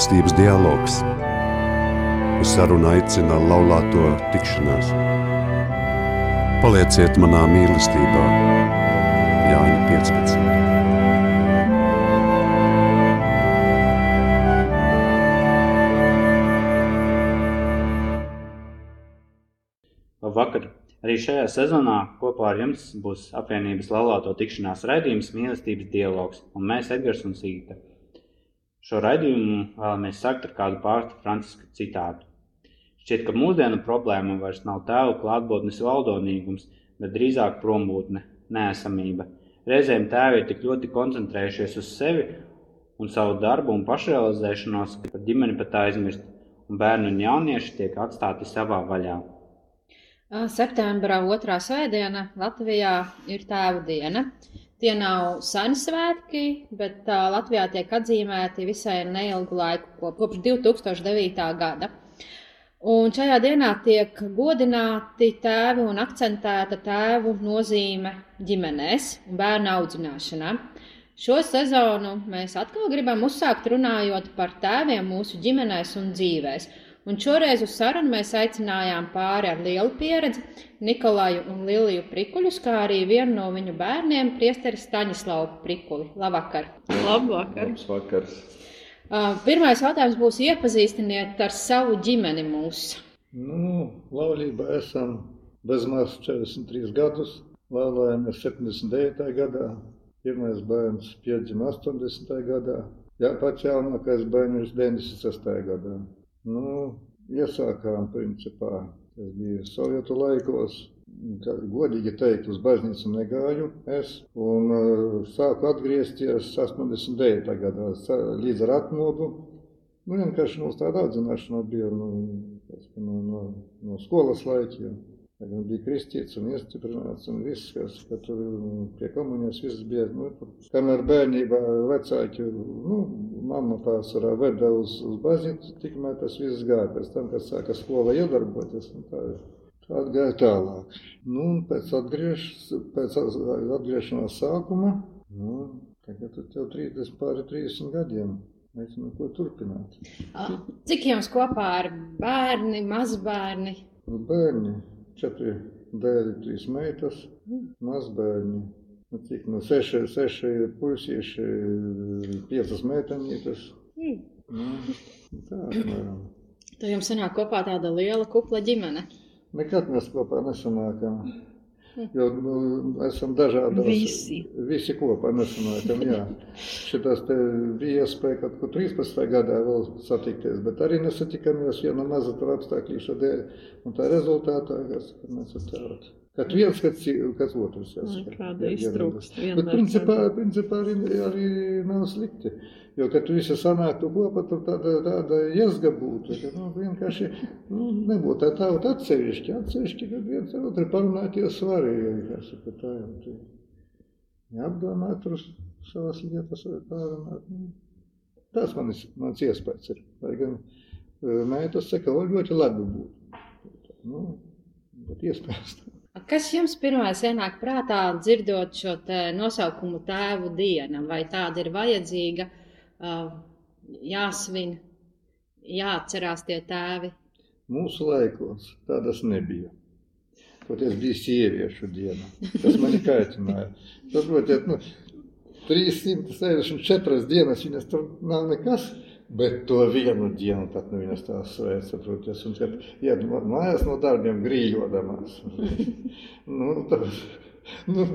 mīlestības dialogs. Uz sarunu aicina laulāto tikšanās. Palieciet manā mīlestībā, Jāņa 15. Labvakar! Arī šajā sezonā kopā ar jums būs apvienības laulāto tikšanās raidījums Mīlestības dialogs un mēs Edgars un Sīta. Šo raidījumu vēlamies sākt ar kādu pārstu Franciska citātu. Šķiet, ka mūsdienu problēma vairs nav tēvu klātbūtnes valdonīgums, bet drīzāk prombūtne, nēsamība. Reizēm tēvi ir tik ļoti koncentrējušies uz sevi un savu darbu un pašrealizēšanos, ka par ģimeni pat aizmirst, un bērni un jaunieši tiek atstāti savā vaļā. Septembrā otrā svētdiena Latvijā ir tēva diena. Tie nav seni svētki, bet uh, Latvijā tiek atzīmēti visai neilgu laiku, kopš 2009. gada. Un šajā dienā tiek godināti tēvi un akcentēta tēvu nozīme ģimenēs un bērnu audzināšanā. Šo sezonu mēs atkal gribam uzsākt runājot par tēviem mūsu ģimenēs un dzīvēm. Un šoreiz uz sarunu mēs aicinājām pāri ar lielu pieredzi Nikolaju un Liliju Prikuļus, kā arī vienu no viņu bērniem, priesteri Staņislavu Prikuli. Labvakar! Labvakar! Labs vakars! Uh, pirmais jautājums būs iepazīstiniet ar savu ģimeni mūsu. Nu, laulībā esam bezmaz 43 gadus, laulājamies 79. gadā, pirmais bērns piedzima 80. gadā, jā, pats jaunākais bērns 96. gadā. Nu, iesākām, principā, tas bija Sovietu laikos. Godīgi teikt, uz baznīcu negāju es, un uh, sāku atgriezties 89. gadā līdz ar atmodu. Nu, vienkārši mums tāda audzināšana bija nu, no, no, no skolas laikiem. Gan bija kristīts un iestiprināts, un viss, kas ka tur pie komunijas viss bija. Nu, kamēr bērnībā vecāki, nu, mamma pārsvarā veda uz, uz baznīcu, tikmēr tas viss gāja. Pēc tam, kad sāka skola iedarboties, un tā, tā gāja tālāk. Nu, un pēc, atgriež, pēc atgriešanās sākuma, nu, tagad tev 30 pāri 30 gadiem. Nezinu, ko turpināt. Cik jums kopā ar bērni, mazbērni? Bērni četri dēļi, trīs meitas, mazbērni. Nu, cik no seši, seši puisieši, piecas meitenītes. Mm. Nu, tā, apmēram. Tad jums sanāk kopā tāda liela kupla ģimene. Nekad mēs kopā nesanākam. Jo nu, esam dažādos. Visi. Visi kopā nesanākam, jā. Šitas te bija iespēja kaut kur 13. gadā vēl satikties, bet arī nesatikāmies viena maza tur apstākļīša dēļ. Un tā rezultātā, kas mēs ar tādu. Kad viens, kad, kad otrs. Kāda iztrūkst. Bet principā, principā arī, arī nav slikti. Jo, kad tu visi sanāktu kopā, tur tāda, tāda jēzga būtu, ka nu, vienkārši nu, nebūtu tā tauta atsevišķi, atsevišķi, kad viens ar otru parunāties svarīgi, kā saka tā, un tu apdomāt tur savas lietas pārunāt. Nu, tas manis, mans iespējas ir. Lai gan meitas saka, o ļoti labi būtu. Nu, bet iespējas tā. Kas jums pirmais ienāk prātā dzirdot šo nosaukumu tēvu diena? Vai tāda ir vajadzīga? jāsvin, jāatcerās tie tēvi. Mūsu laikos tādas nebija. Toties bija sieviešu diena. Tas mani kaitināja. Saprotiet, nu, 364 dienas viņas tur nav nekas, bet to vienu dienu tad nu, viņas tā sveic, saproties, un kad iet mājās no darbiem grīļodamās. nu, tā, nu,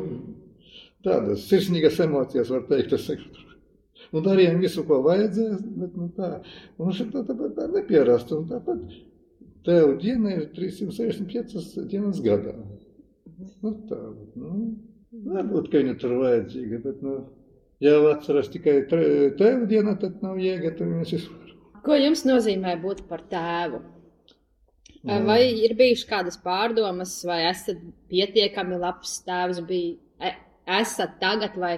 tādas sirsnīgas emocijas var teikt, es Nu, darījām visu, ko vajadzēja, bet nu, tā. Un šeit tā, tā, tā nepierast. Un tāpat tev diena ir 365 dienas gadā. Nu, tā, nu, varbūt, ka viņa tur vajadzīga, bet, nu, ja atceras tikai tev diena, tad nav tad viņas vispār. Ko jums nozīmē būt par tēvu? Vai ir bijušas kādas pārdomas, vai esat pietiekami labs tēvs, bija, e, esat tagad, vai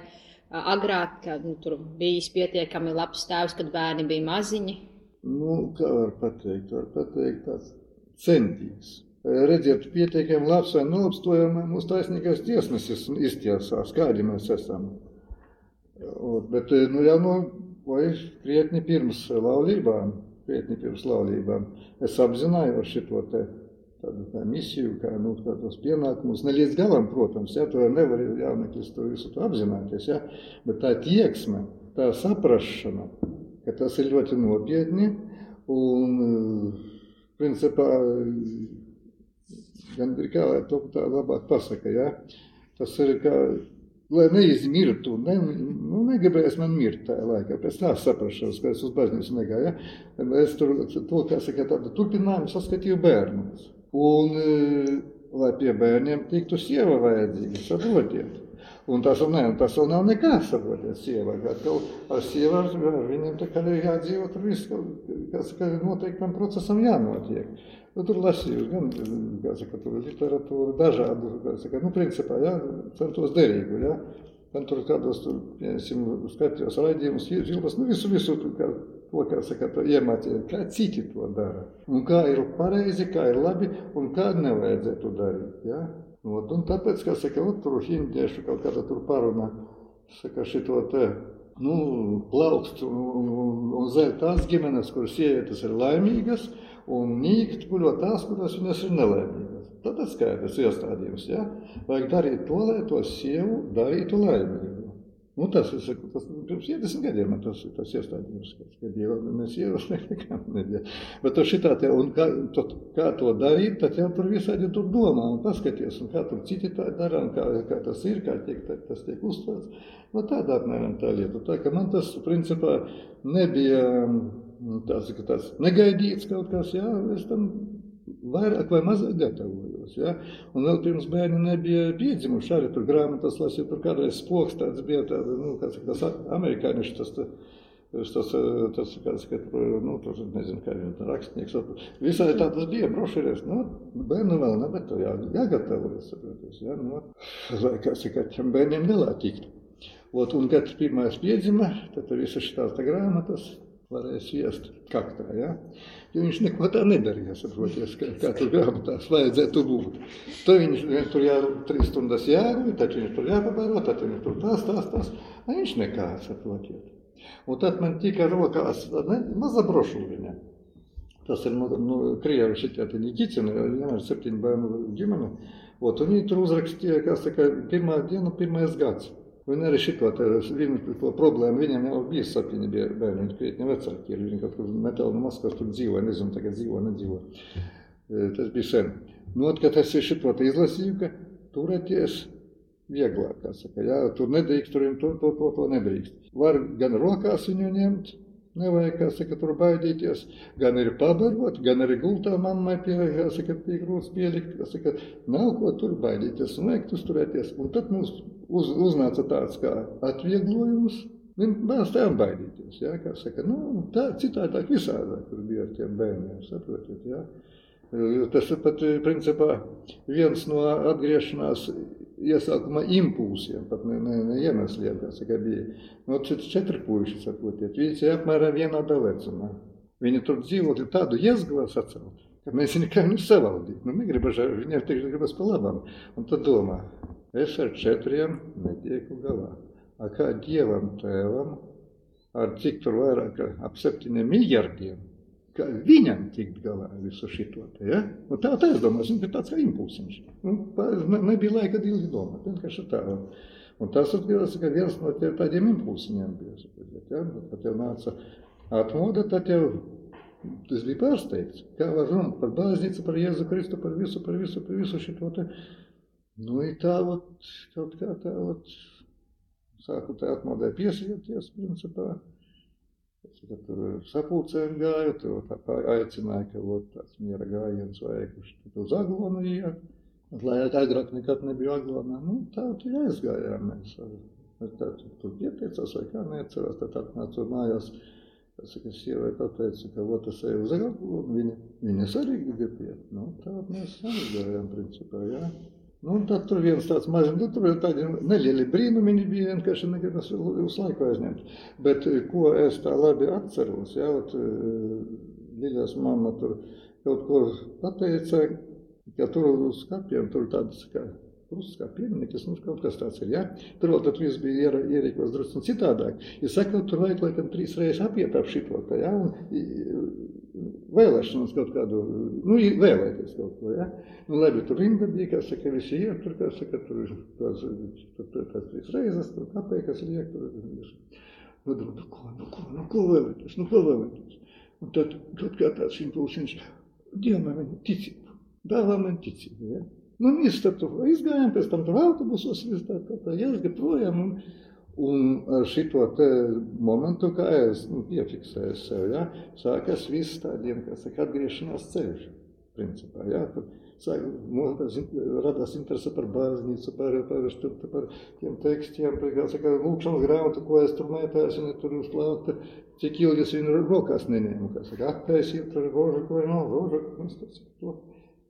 agrāk, kad nu, tur bija pietiekami labs tēvs, kad bērni bija maziņi? Nu, kā var pateikt, var pateikt tāds centīgs. Redziet, pietiekami labs vai nelabs, to jau mūsu taisnīgais tiesnesis iztiesās, kādi mēs esam. Bet nu, jau no vai krietni pirms laulībām, krietni pirms laulībām, es apzinājos šito te tādu kā misiju, kā nu, tādos pienākumus. Ne līdz galam, protams, ja, to nevar jauneklis to visu to apzināties, ja, bet tā tieksme, tā saprašana, ka tas ir ļoti nopietni un, principā, gan ir kā to tā labāk pasaka, ja, tas ir kā, lai neizmirtu, ne, nu, negribēs man mirt tajā laikā, pēc tā saprašanas, ka es uz baznīcu negāju, ja, es tur, to, kā saka, tādu turpinājumu saskatīju bērnus. Un, lai pie bērniem tiktu sieva vajadzīga, saprotiet. Un tas, ne, tas vēl nav nekā, saprotiet, sieva. Atkal ar ar viņiem tā kā ir jādzīvot, tur viss, kas, ka noteiktam procesam jānotiek. Nu, tur lasīju gan saka, tur literatūru, dažādu saka, nu, principā, ja, centos derīgu. Ja. Ten tur kādos, tur, piemēram, skatījos raidījumus, iežilpas, nu, visu, visu, kā, to, kā saka, to iemācīja, kā citi to dara. Un kā ir pareizi, kā ir labi, un kā nevajadzētu darīt. Ja. Ot, un tāpēc, kā saka, nu, tur hindiešu kaut kāda tur paruna, saka, šito te nu, plaukst un, un, un, un zaļ tās ģimenes, kuras sievietes ir laimīgas, un nīkt guļo tās, kuras viņas ir nelaimīgas. Tad ir skaidrs iestādījums, ja? Vajag darīt to, lai to sievu darītu laimīgu. Nu, tas ir tas, pirms 70 gadiem tas, tas iestādījums, kad jau mēs ierosim nekam nedēļ. Bet to šitā te, un kā to, kā to darīt, tad jau tur visādi tur domā un paskaties, un kā tur citi tā dara, un kā, kā tas ir, kā tiek, tā, tas tiek uztverts. Nu, tāda apmēram tā lieta. Tā, ka man tas, principā, nebija tāds, tāds negaidīts kaut kas, jā, es tam vairāk vai mazāk gatavojos. Ja? Un vēl pirms bērni nebija piedzimuši, arī tur grāmatas lasīju, tur kādreiz spoks tāds bija, tāda, nu, kā saka, tas amerikāniši, tas, tas, tas, tas kāds, ka tur, nu, tur, nezinu, kā viņa rakstnieks, visai tādas bija brošīrēs, nu, bērnu vēl ne, bet jā, jāgatavojas, saproties, ja? nu, lai, kā saka, tiem bērniem nelā tikt. Ot, un kad pirmais piedzima, tad visas šīs grāmatas, varēja iest kaktā. Ja? Jo viņš neko tā nedarīja, saproties, kā, kā tur grāmatās vajadzētu būt. Tad viņš, viņš tur jā, trīs stundas jāguļ, tad viņš tur jāpabaro, tad viņš tur tās, tās, tās. A viņš nekā, saprotiet. Un tad man tika rokās ne, maza brošūriņa. Tas ir no, no Krievi šitie te Nikicina, viņam ir septiņu bērnu ģimene. Ot, un viņi tur uzrakstīja, kā saka, pirmā diena, pirmais gads. Un arī šito vienu problēmu viņam jau bija sapņi, bija bērni, viņi krietni vecāki ir, viņi kaut kur metāli no Maskavas tur dzīvo, nezinu, tagad dzīvo, nedzīvo. Tas bija sen. Nu, kad es šito izlasīju, ka turēties vieglāk, kā saka, jā, tur nedrīkst, tur to, to, to, to nedrīkst. Var gan rokās viņu ņemt, Nevajag, kā saka, tur baidīties. Gan ir pabarot, gan arī gultā mammai pie, saka, pie grūts pielikt. Kā saka, nav ko tur baidīties un vajag uzturēties. Un tad mums uz, uznāca tāds kā atvieglojums. Bērns tēvam baidīties, ja, kā saka, nu, tā citādāk visādāk tur bija ar tiem bērniem, saprotiet, ja. Tas ir pat, principā, viens no atgriešanās iesākuma impulsiem, pat ne, ne, ne iemesliem, kā saka, bija. Nu, četri puiši, saprotiet, viņi ir apmēram vienādā vecumā. Viņi tur dzīvokļi tādu iezgavā sacelt, ka mēs viņu kā nu savaldīt. Nu, negribaš, viņiem tieši gribas pa labam. Un tad domā, es ar četriem netieku galā. A kā Dievam tēvam, ar cik tur vairāk ap septiņiem miljardiem, ka viņam tikt galā ar visu šito. Te, ja? Nu, tā, tā es domāju, tas bija tāds kā impulsiņš. Nu, ne, nebija laika ilgi domāt, vienkārši tā. Un tas atgadās, ka viens no tie, tādiem impulsiņiem bija. Ja? Pat jau nāca atmoda, tad jau tas bija pārsteigts. Kā var runāt par baznīcu, par Jēzu Kristu, par visu, par visu, par visu šito te. Nu, ir tā, ot, kaut kā tā, ot, sāku tā atmodē piesieties, principā. Kad tur sapulcēm gāju, tur aicināja, ka ot, tāds miera gājiens vajag uz, uz Aglonu iet. Lai agrāk nekad nebija Aglonā, nu tā tur aizgājām mēs. Tā, tur pieteicās vai kā neatcerās, tad atnācu mājās. Es saku, sievai pateicu, ka ot, es eju uz Aglonu, viņa, viņas arī grib iet. Nu, tā mēs aizgājām principā, jā. Ja? Nu, tad tur viens tāds mazs, nu, tur tādi nelieli brīnumi bija, vienkārši negribas uz laiku aizņemt. Bet eh, ko es tā labi atceros, jā, ot, eh, mamma tur kaut ko pateica, ka tur uz kapiem tur tādas kā Krusts kā pieminiekas, nu, kaut kas tāds ir, ja? Tur vēl tad viss bija ierīkos drusku citādāk. Ja saka, tur vajag, laikam, trīs reizes apiet ap šito, ja? Un, vēlēšanas kaut kādu, nu, vēlēties kaut ko, ja? Nu, labi, tur rinda bija, kā saka, visi iet, tur, kā saka, tur tās, tur, tur tās trīs reizes, tur kapē, kas liek, tur, nu, nu, nu, ko, nu, ko, nu, ko vēlēties, nu, ko vēlēties. Un tad, tad kā tāds impulsiņš, Dievam viņa ticība, dāvā man ticību, ja? Nu, mēs tad izgājām, pēc tam tur autobusos, viss tā, tā, tā jāsga projām. Un, un šito momentu, kā es nu, piefiksēju sev, ja, sākas viss tādiem, kā saka, atgriešanās ceļš, principā, ja. Tad, sāk, radās interese par baznīcu, par, par, par, par tiem tekstiem, par, saka, lūkšanas grāmatu, ko es tur mētājos, un tur uzklāt, cik ilgi es viņu rokās neņēmu, kā saka, attaisīt, tur rožu, ko nav, rožu, mēs tas, to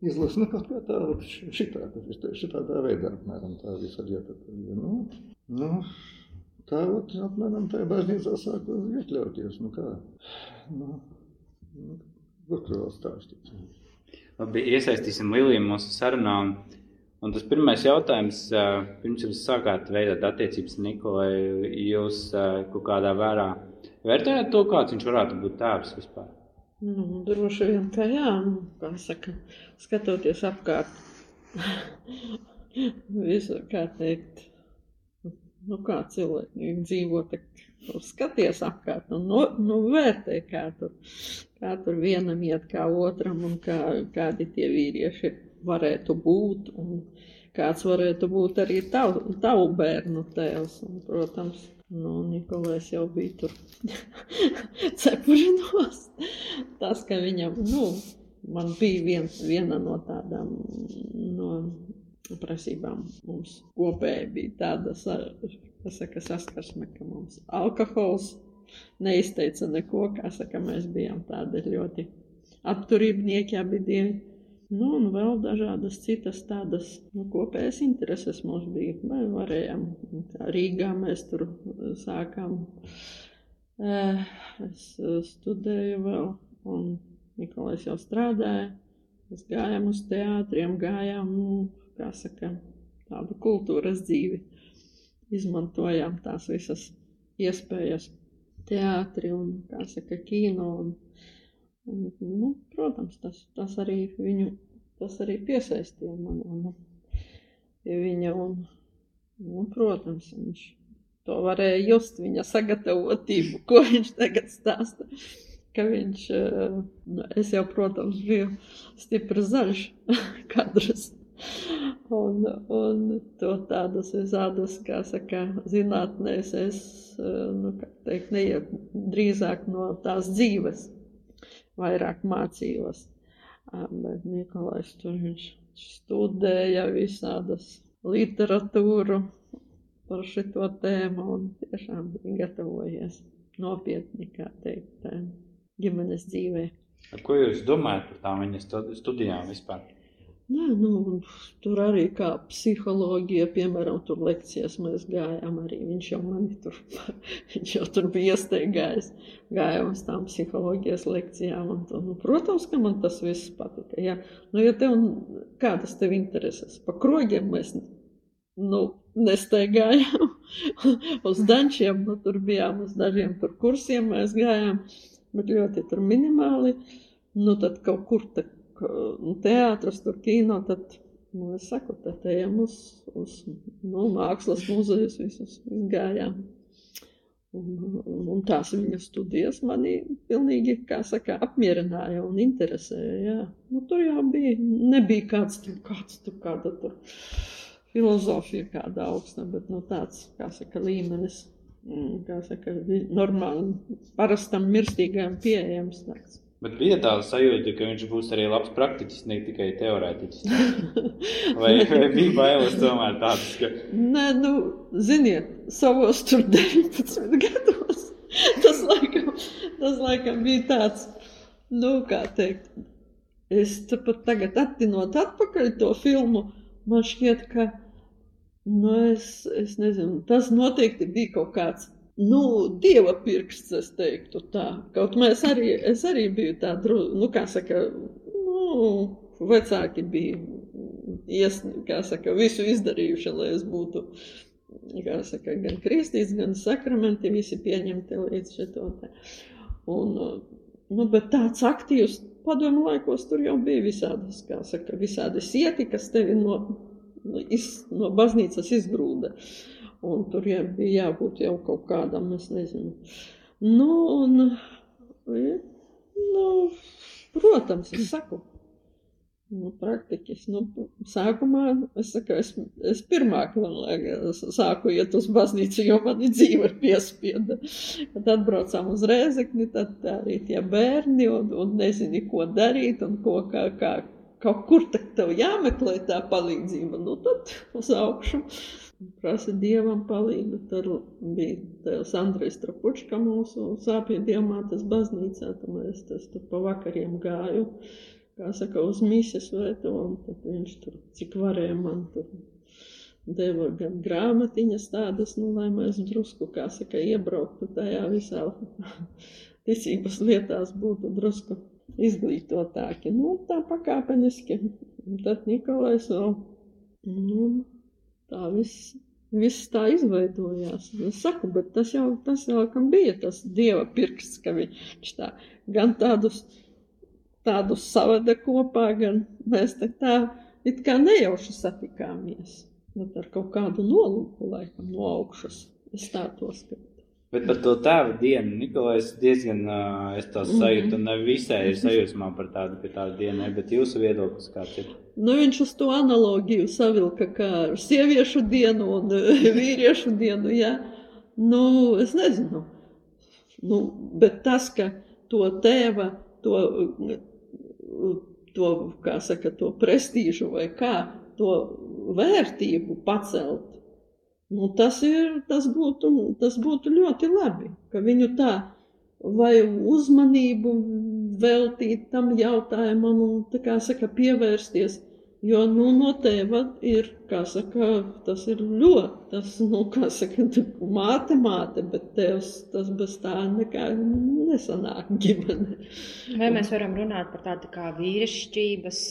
izlasa, nu, kaut kā tā, šitā, šitādā veidā, apmēram, tā visa lieta. Nu, nu, tā, ot, apmēram, tā baznīcā sāku iekļauties, nu kā, nu, nu, kur tur vēl stāstīt. Labi, iesaistīsim Liliju mūsu sarunā. Un, un tas pirmais jautājums, pirms jūs sākāt veidot attiecības ar Nikolai, jūs kaut kādā vērā vērtējat to, kāds viņš varētu būt tēvs vispār? Nu, droši vien, ka jā, kā saka, skatoties apkārt, visu, kā teikt, nu, kā cilvēki dzīvo, tad skaties apkārt un no, nu, vērtē, kā tur, kā tur vienam iet, kā otram un kā, kādi tie vīrieši varētu būt un kāds varētu būt arī tavu, tavu bērnu tēvs. Un, protams, Nu, Nikolais jau bija tur cepurinos. Tas, ka viņam, nu, man bija viens, viena no tādām no prasībām mums kopēji bija tāda, saka, saskarsme, ka mums alkohols neizteica neko, saka, mēs bijām tādi ļoti atturībnieki, abi divi. Nu, un vēl dažādas citas tādas nu, kopējas intereses mums bija. Mēs varējām, Rīgā mēs tur sākām. Es studēju vēl, un Nikolais jau strādāja. Mēs gājām uz teātriem, gājām, kā saka, tādu kultūras dzīvi. Izmantojām tās visas iespējas teātri un, saka, kino un Un, nu, protams, tas, tas arī viņu tas arī piesaistīja mani un, pie viņa. Un, un, protams, viņš to varēja just viņa sagatavotību, ko viņš tagad stāsta. Ka viņš, eh, nu, es jau, protams, biju stipri zaļš kadrs. Un, un to tādas visādas, kā saka, zinātnēs es, nu, kā teikt, neiet drīzāk no tās dzīves vairāk mācījos. Bet Nikolais tur viņš studēja visādas literatūru par šito tēmu un tiešām bija gatavojies nopietni, kā teikt, ģimenes dzīvē. Ko jūs domājat par tām viņa studijām vispār? Nē, nu, tur arī kā psiholoģija, piemēram, tur lekcijas mēs gājām arī. Viņš jau mani tur, viņš jau tur bija iesteigājis. Gājām uz tām psiholoģijas lekcijām. Un, un, nu, protams, ka man tas viss patika. Ja, nu, ja tev, kādas tev intereses? Pa krogiem mēs nu, nesteigājām. uz dančiem, nu, tur bijām uz dažiem tur kursiem mēs gājām, bet ļoti tur minimāli. Nu, tad kaut kur tā nu, teātris, tur kino, tad, nu, es saku, tad ejam uz, uz nu, mākslas muzejus visus gājām. Un, un, un tās viņa studijas manī pilnīgi, saka, apmierināja un interesēja. Jā. Nu, tur jau bija, nebija kāds tur, kāds tur, kāda tur filozofija kāda augsta, bet nu, tāds, kā saka, līmenis, mm, kā saka, normāli, parastam mirstīgajam pieejams tāds. Bet bija tā sajūta, ka viņš būs arī labs praktiķis, ne tikai teorētiķis. Vai, vai bija bailes tomēr tādas, ka. Nē, nu, ziniet, savos tur 19 gados. Tas laikam, tas laikam bija tāds, nu, kā teikt, es pat tagad attinot atpakaļ to filmu, man šķiet, ka, nu, es, es nezinu, tas noteikti bija kaut kāds nu, dieva pirksts, es teiktu tā. Kaut mēs arī, es arī biju tā, nu, kā saka, nu, vecāki bija ies, kā saka, visu izdarījuši, lai es būtu, kā saka, gan kristīts, gan sakramenti visi pieņemti līdz šito te. Un, nu, bet tāds aktīvs padomu laikos tur jau bija visādas, kā saka, visādi sieti, kas tevi no, iz, no baznīcas izgrūda. Un tur jau bija jābūt jau kaut kādam, es nezinu. Nu, un, nu, protams, es saku, Nu, praktiķis. Nu, sākumā es, saku, es, es pirmā sāku iet uz baznīcu, jo man dzīve piespieda. Kad atbraucām uz Rēzekni, tad arī tie bērni un, un nezini, ko darīt un ko kā, kā kaut kur tev jāmeklē tā palīdzība. Nu, tad uz augšu prasa dievam palīdzību. Tur bija Andrejs Trapučka mūsu sāpju diamātas baznīcā, tad es tas tur pa vakariem gāju kā saka, uz misijas vietu, un tad viņš tur, cik varēja man tur deva gan grāmatiņas tādas, nu, lai mēs drusku, kā saka, iebrauktu tajā visā ticības lietās, būtu drusku izglītotāki. Nu, tā pakāpeniski. Tad Nikolais vēl, nu, tā viss, viss tā izveidojās. Es saku, bet tas jau, tas jau, bija tas dieva pirksts, ka viņš tā gan tādus tādus savada kopā, gan mēs te tā it kā nejauši satikāmies. Bet ar kaut kādu nolūku, laikam, no augšas. Es tā to skatu. Bet par to tēva dienu Nikolais diezgan, uh, es to sajūtu, un visai ir sajūsmā par tādu, ka tāda diena ir, bet jūsu viedoklis kāds ir? Nu, viņš uz to analogiju savilka kā ar sieviešu dienu un vīriešu dienu, jā. Nu, es nezinu. Nu, bet tas, ka to tēva, to to, kā saka, to prestīžu vai kā, to vērtību pacelt, nu, tas, ir, tas, būtu, tas būtu ļoti labi, ka viņu tā vai uzmanību veltīt tam jautājumam un, tā kā saka, pievērsties Jo, nu, no tēva ir, kā saka, tas ir ļoti, tas, nu, kā saka, māte, māte, bet tēvs tas bez tā nekā nesanāk ģimene. Vai mēs varam runāt par tādu kā vīrišķības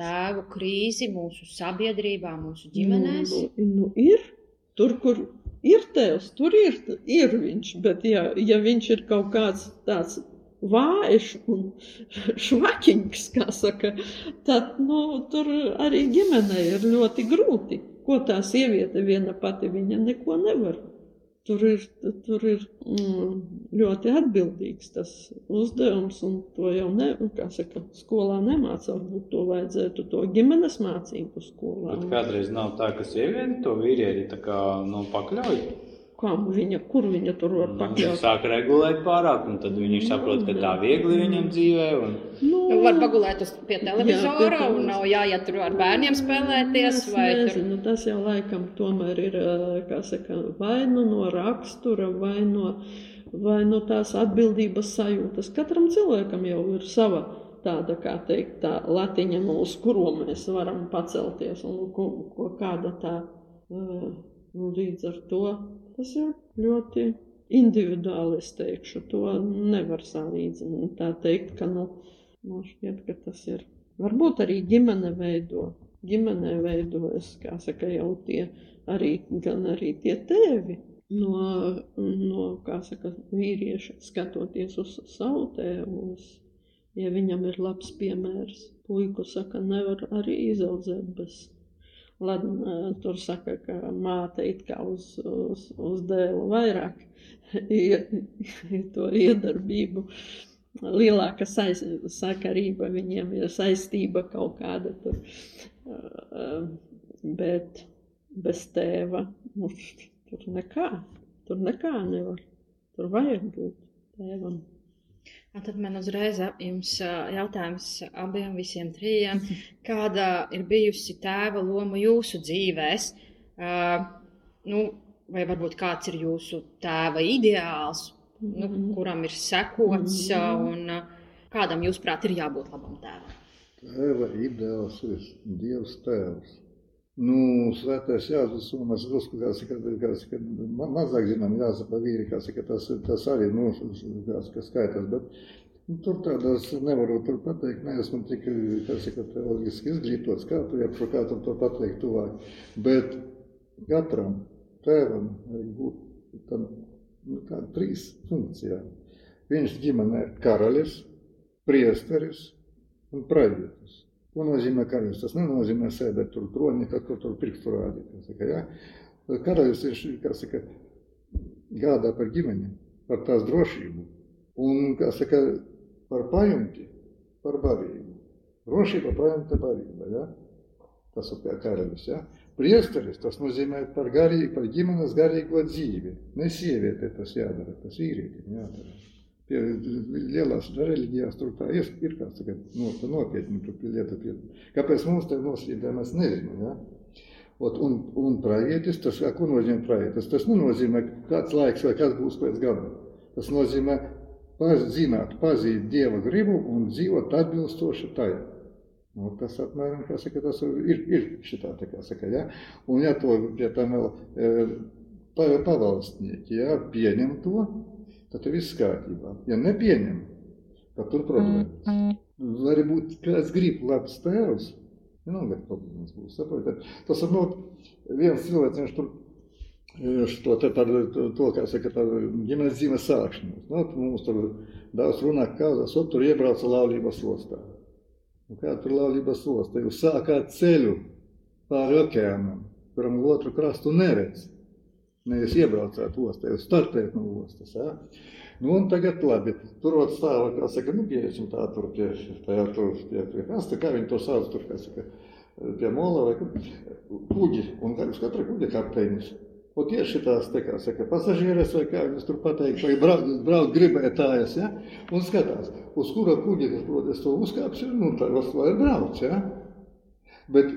tēvu krīzi mūsu sabiedrībā, mūsu ģimenēs? Nu, nu ir, tur, kur ir tēvs, tur ir, ir viņš, bet ja, ja viņš ir kaut kāds tāds vājš un švakiņš, kā saka, tad nu, tur arī ģimenei ir ļoti grūti. Ko tā sieviete viena pati viņa neko nevar. Tur ir, tur ir mm, ļoti atbildīgs tas uzdevums, un to jau ne, saka, skolā nemācā. Varbūt to vajadzētu to ģimenes mācību skolā. Bet kādreiz nav tā, ka sieviete to vīrieti nu, pakļauj kā viņa, kur viņa tur var pakļaut. Sāk regulēt pārāk, un tad viņi saprot, ka tā viegli viņam dzīvē. Un... Nu, var pagulēt uz pie televizora, jā, un nav jāiet tur ar bērniem spēlēties. Es nezinu, tur... tas jau laikam tomēr ir, kā saka, vai nu no rakstura, vai no, vai no tās atbildības sajūtas. Katram cilvēkam jau ir sava tāda, kā teikt, tā latiņa, uz kuro mēs varam pacelties, un ko, ko kāda tā, līdz ar to Tas ir ļoti individuāli, es teikšu. To nevar salīdzināt. Tā teikt, ka, nu, man šķiet, ka tas ir. Varbūt arī ģimene veido. Ģimenē veidojas, kā saka, jau tie arī, gan arī tie tēvi no, no kā saka, vīrieša, skatoties uz savu tēvu, uz, ja viņam ir labs piemērs. Puiku saka, nevar arī izaudzēt bez Lai, tur saka, ka māte it kā uz, uz, uz dēlu vairāk to iedarbību. Lielāka saiz, sakarība viņiem ir saistība kaut kāda tur. Bet bez tēva nu, tur nekā, tur nekā nevar. Tur vajag būt tēvam. Un tad man uzreiz jums jautājums abiem visiem trijiem. Kāda ir bijusi tēva loma jūsu dzīvēs? Uh, nu, vai varbūt kāds ir jūsu tēva ideāls, nu, mhm. kuram ir sekots, mhm. un uh, kādam, jūsuprāt, ir jābūt labam tēvam? Tēva ideāls ir Dievs tēvs. Nu, svētais Jāzus, un mēs drusku, kā saka, kā saka, mazāk zinām Jāza pa vīri, kā saka, tas, tas arī, nu, kā saka, skaitās, bet Nu, tur tādās nevaru tur pateikt, neesmu tik, kā saka, teoloģiski izglītots, kā tu jau kā tu to pateikt tuvāk. Bet katram tēvam vajag būt tam, nu, tā, trīs funkcijām. Viņš ģimenē ir karalis, priesteris un pravietis. Ko nozīmē karalis? Tas nenozīmē sēdēt tur tronī, kaut kur tur pirkstu rādīt. Saka, ja? Karalis ir, kā saka, gādā par ģimeni, par tās drošību. Un, kā saka, par pajumti, par barību. Drošība, pajumta, barība. Ja? Tas ir pie karalis. Ja? Priesteris tas nozīmē par, garīgu, par ģimenes garīgo dzīvi. Ne sievietē tas jādara, tas vīrietim jādara. Pie lielās reliģijās tur tā ir, ir kāds tagad no, nopietni tur lieta pie. Kāpēc mums te noslīdē, mēs nezinām. Ja? Ot, un, un pravietis, tas, ko nozīmē pravietis? Tas nenozīmē kāds laiks vai kas būs pēc gada. Tas nozīmē zināt, pazīt Dieva gribu un dzīvot atbilstoši tai. Nu, tas apmēram, kā saka, tas ir, ir šitā, tā kā saka, ja? Un ja to, ja tam vēl e, pavalstnieki, ja, pieņem to, tad ir viss kārtībā. Ja nepieņem, tad tur problēmas. Var būt kāds grib labs tēvs, vienalga problēmas būs. Saprotat? Tas ir no viens cilvēks, viņš tur par to, kā saka, par ģimenes dzīves sākšanos. Nu, mums tur daudz runā, kā tas tur iebrauca laulības ostā. Un kā tur laulības ostā? Jūs sākāt ceļu pāri okeānam, kuram otru krastu neredz. Nevis iebraucāt ostā, jūs startējat no ostas. Ja? Nu, un tagad labi, tur var stāva, kā saka, nu, pieesim tā tur pie, tajā tur, pie, pie krasta, kā viņi to sauc tur, kā saka, pie mola vai kuģi, un uz katra kuģa kapteinis. Un tieši tās, tā kā saka, pasažieres vai kā viņas tur pateikt, vai braukt, braukt gribētājas, ja? un skatās, uz kura kuģi, es to uzkāpšu, nu, tā var braukt, ja? Bet,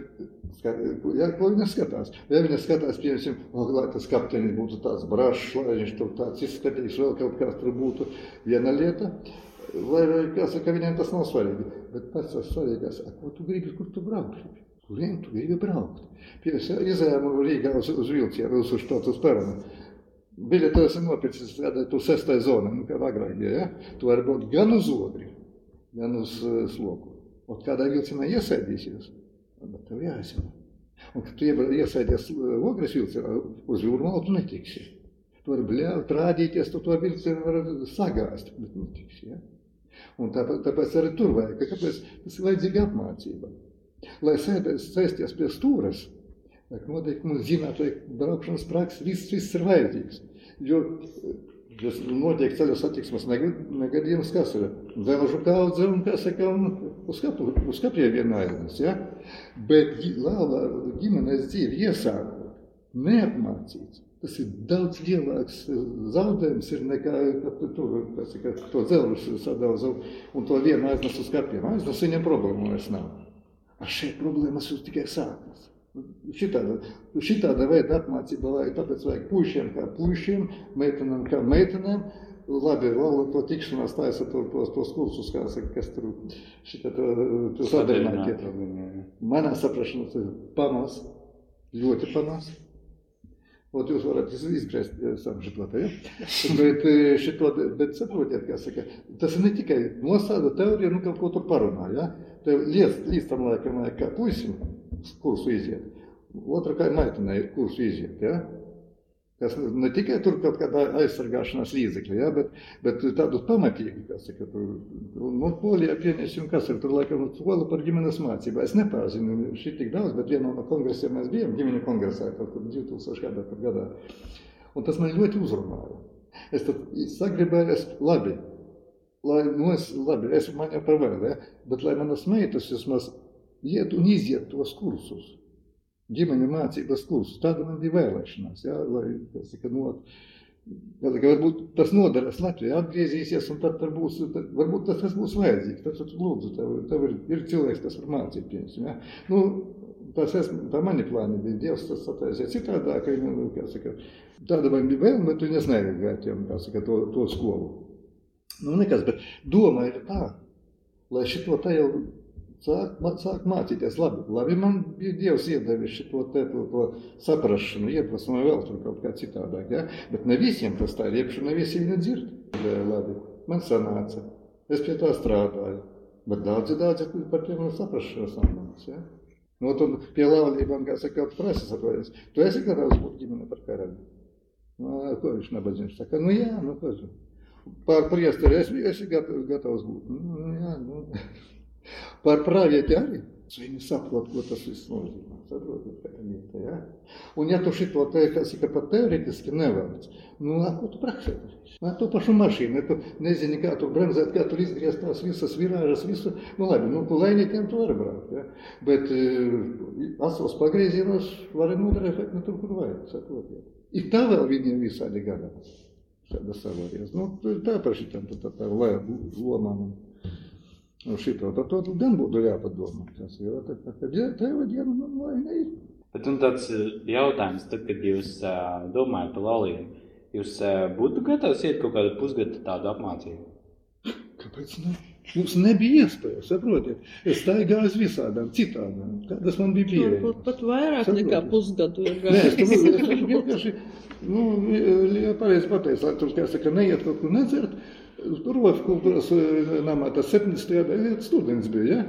ja, ko viņa skatās? Ja viņa skatās, piemēram, oh, lai tas kapteinis būtu tāds brašs, lai viņš tur tāds izskatīgs, vēl kaut kāds tur būtu viena lieta, vai, kā saka, viņiem tas nav svarīgi. Bet pats tas svarīgās, ko tu gribi, kur tu braukši? Kuriem tu gribi braukt? Izējām Rīgā uz, uz vilcienu, uz, uz to uz peronu. Biļeti esam nopircis kādai tur sestai zonai, nu, kā agrāk bija, ja? Tu vari būt gan uz ogri, gan uz uh, sloku. Un kādā vilcienā iesēdīsies, bet tev jāizsaka. Un, kad tu iesēdies ogres vilcienā, uz jūrmālu tu netiksi. Tu vari bļaut, rādīties, tu to vilcienu vari sagāzt, bet netiksi, ja? Un tāpēc, tāpēc arī tur vajag, kāpēc tas ir vajadzīga apmācība. Lai sēdēs, sēsties pie stūres, vajag noteikti mums zināt, vai braukšanas praksa, viss, viss ir vajadzīgs. Jo tas notiek ceļu satiksmes negadījums, kas ir dzelžu kaudze un, kā saka, un uz, kapu, uz kapiem vienājums, ja? Bet lēlā ģimenes dzīve iesākot, neapmācīts. Tas ir daudz lielāks zaudējums ir nekā, kad tu tur, saka, to dzelžu sadauza un to vienu aiznes uz kapiem. Aiznes viņam problēmu vairs nav. Ar šeit problēmas jau tikai sākas. Šitāda, šitāda veida apmācība vajag, tāpēc vajag puišiem kā puišiem, meitenēm kā meitenēm. Labi, vēl to tikšanās taisa to, tos, tos kursus, kā saka, kas tur šitā to, to sadarbināt. Manā saprašanā tas ir pamas, ļoti pamas. Вот jūs varat izgriezt savu šito te, ja? Bet, šito, bet saprotiet, kā saka, tas ir ne tikai nosāda teorija, nu kaut ko tur parunā, ja? Tev liec, līdz tam laikam, kā puisim kursu iziet, otra kā meitenei kursu iziet, ja? Kas ne tikai tur kaut kādā aizsargāšanās līdzekļa, ja, bet, bet tādu pamatīgu, kas saka, tur, nu, polijā pieņemsim, kas ir tur, laikam, skola par ģimenes mācību. Es nepāzinu šī tik daudz, bet vienā no kongresiem mēs bijām, ģimeņu kongresā, kaut kur 2000 gadā, gadā. Un tas man ļoti uzrunāja. Es tad sagribēju, es labi, lai, nu, es, labi, es man jau par vēl, ja, bet lai manas meitas vismaz iet un iziet tos kursus ģimeņa mācības kursus. Tāda man bija vēlēšanās, jā, lai tas tika not. Varbūt tas noderēs Latvijā, atgriezīsies, un tad būs, tad, varbūt tas, tas būs vajadzīgs. Tad, tad lūdzu, tev, tev ir, ir cilvēks, kas var mācīt, piemēram. Ja? Nu, tas esmu, tā mani plāni bija, Dievs tas attaisīja citādāk, nu, kā saka, tāda man bija vēlme, bet viņas nevajag, kā saka, to, to skolu. Nu, nekas, bet doma ir tā, lai šito te jau sāk, sāk mācīties. Labi, labi man bija Dievs iedevis šo te, to, to saprašanu, iedvesmu vēl tur kaut kā citādāk. Ja? Bet ne visiem tas tā ir, iepšu ne visi viņu dzird. Labi, man sanāca. Es pie tā strādāju. Bet daudzi, daudzi par tiem var saprast šos amats. Ja? Nu, un pie laulībām, kā saka, prasa saproties. Tu esi gatavs būt ģimene par karali. Nu, ko viņš nabadzīgs saka? Nu jā, nu ko tu. Par priesteri es esi gatavs, gatavs būt. Nu, jā, nu. Par pravieti arī. Viņi saprot, ko tas viss nozīmē. Saprotiet, kā tā, ja? Un ja tu šito te, kas ir pat teoretiski nevēlas, nu, a, ko tu praksē darīsi? Nu, to pašu mašīnu, tu nezini, kā tu bremzēt, kā tu izgriezt tās visas virāžas, visu. Nu, labi, nu, tu lēņķiem tu vari braukt, ja? Bet asos pagriezienos vari nodarēt, nu, tur, kur vajag, saprotiet. Ir tā vēl viņiem visādi gadās. Tāda savāries. Nu, tā par šitām, tā, tā, lomām. Nu, šito, tad to gan būtu jāpadomā. Tas ir tev ir diena, man lai neiet. Bet un tāds jautājums, tad, kad jūs uh, domājat par laulību, jūs uh, būtu gatavs iet kaut kādu pusgadu tādu apmācību? Kāpēc ne? Mums nebija iespēja, saprotiet. Es staigāju uz visādām citādām, kādas man bija pieejamas. Varbūt pat vairāk Saprotiet. nekā pusgadu ir Nē, es gājis. tur es vienkārši, nu, pareizi pateicu, lai tur, kā saka, neiet kaut kur nedzert. Tur Rofa kultūras eh, namā tas 70. gadā students bija, ja?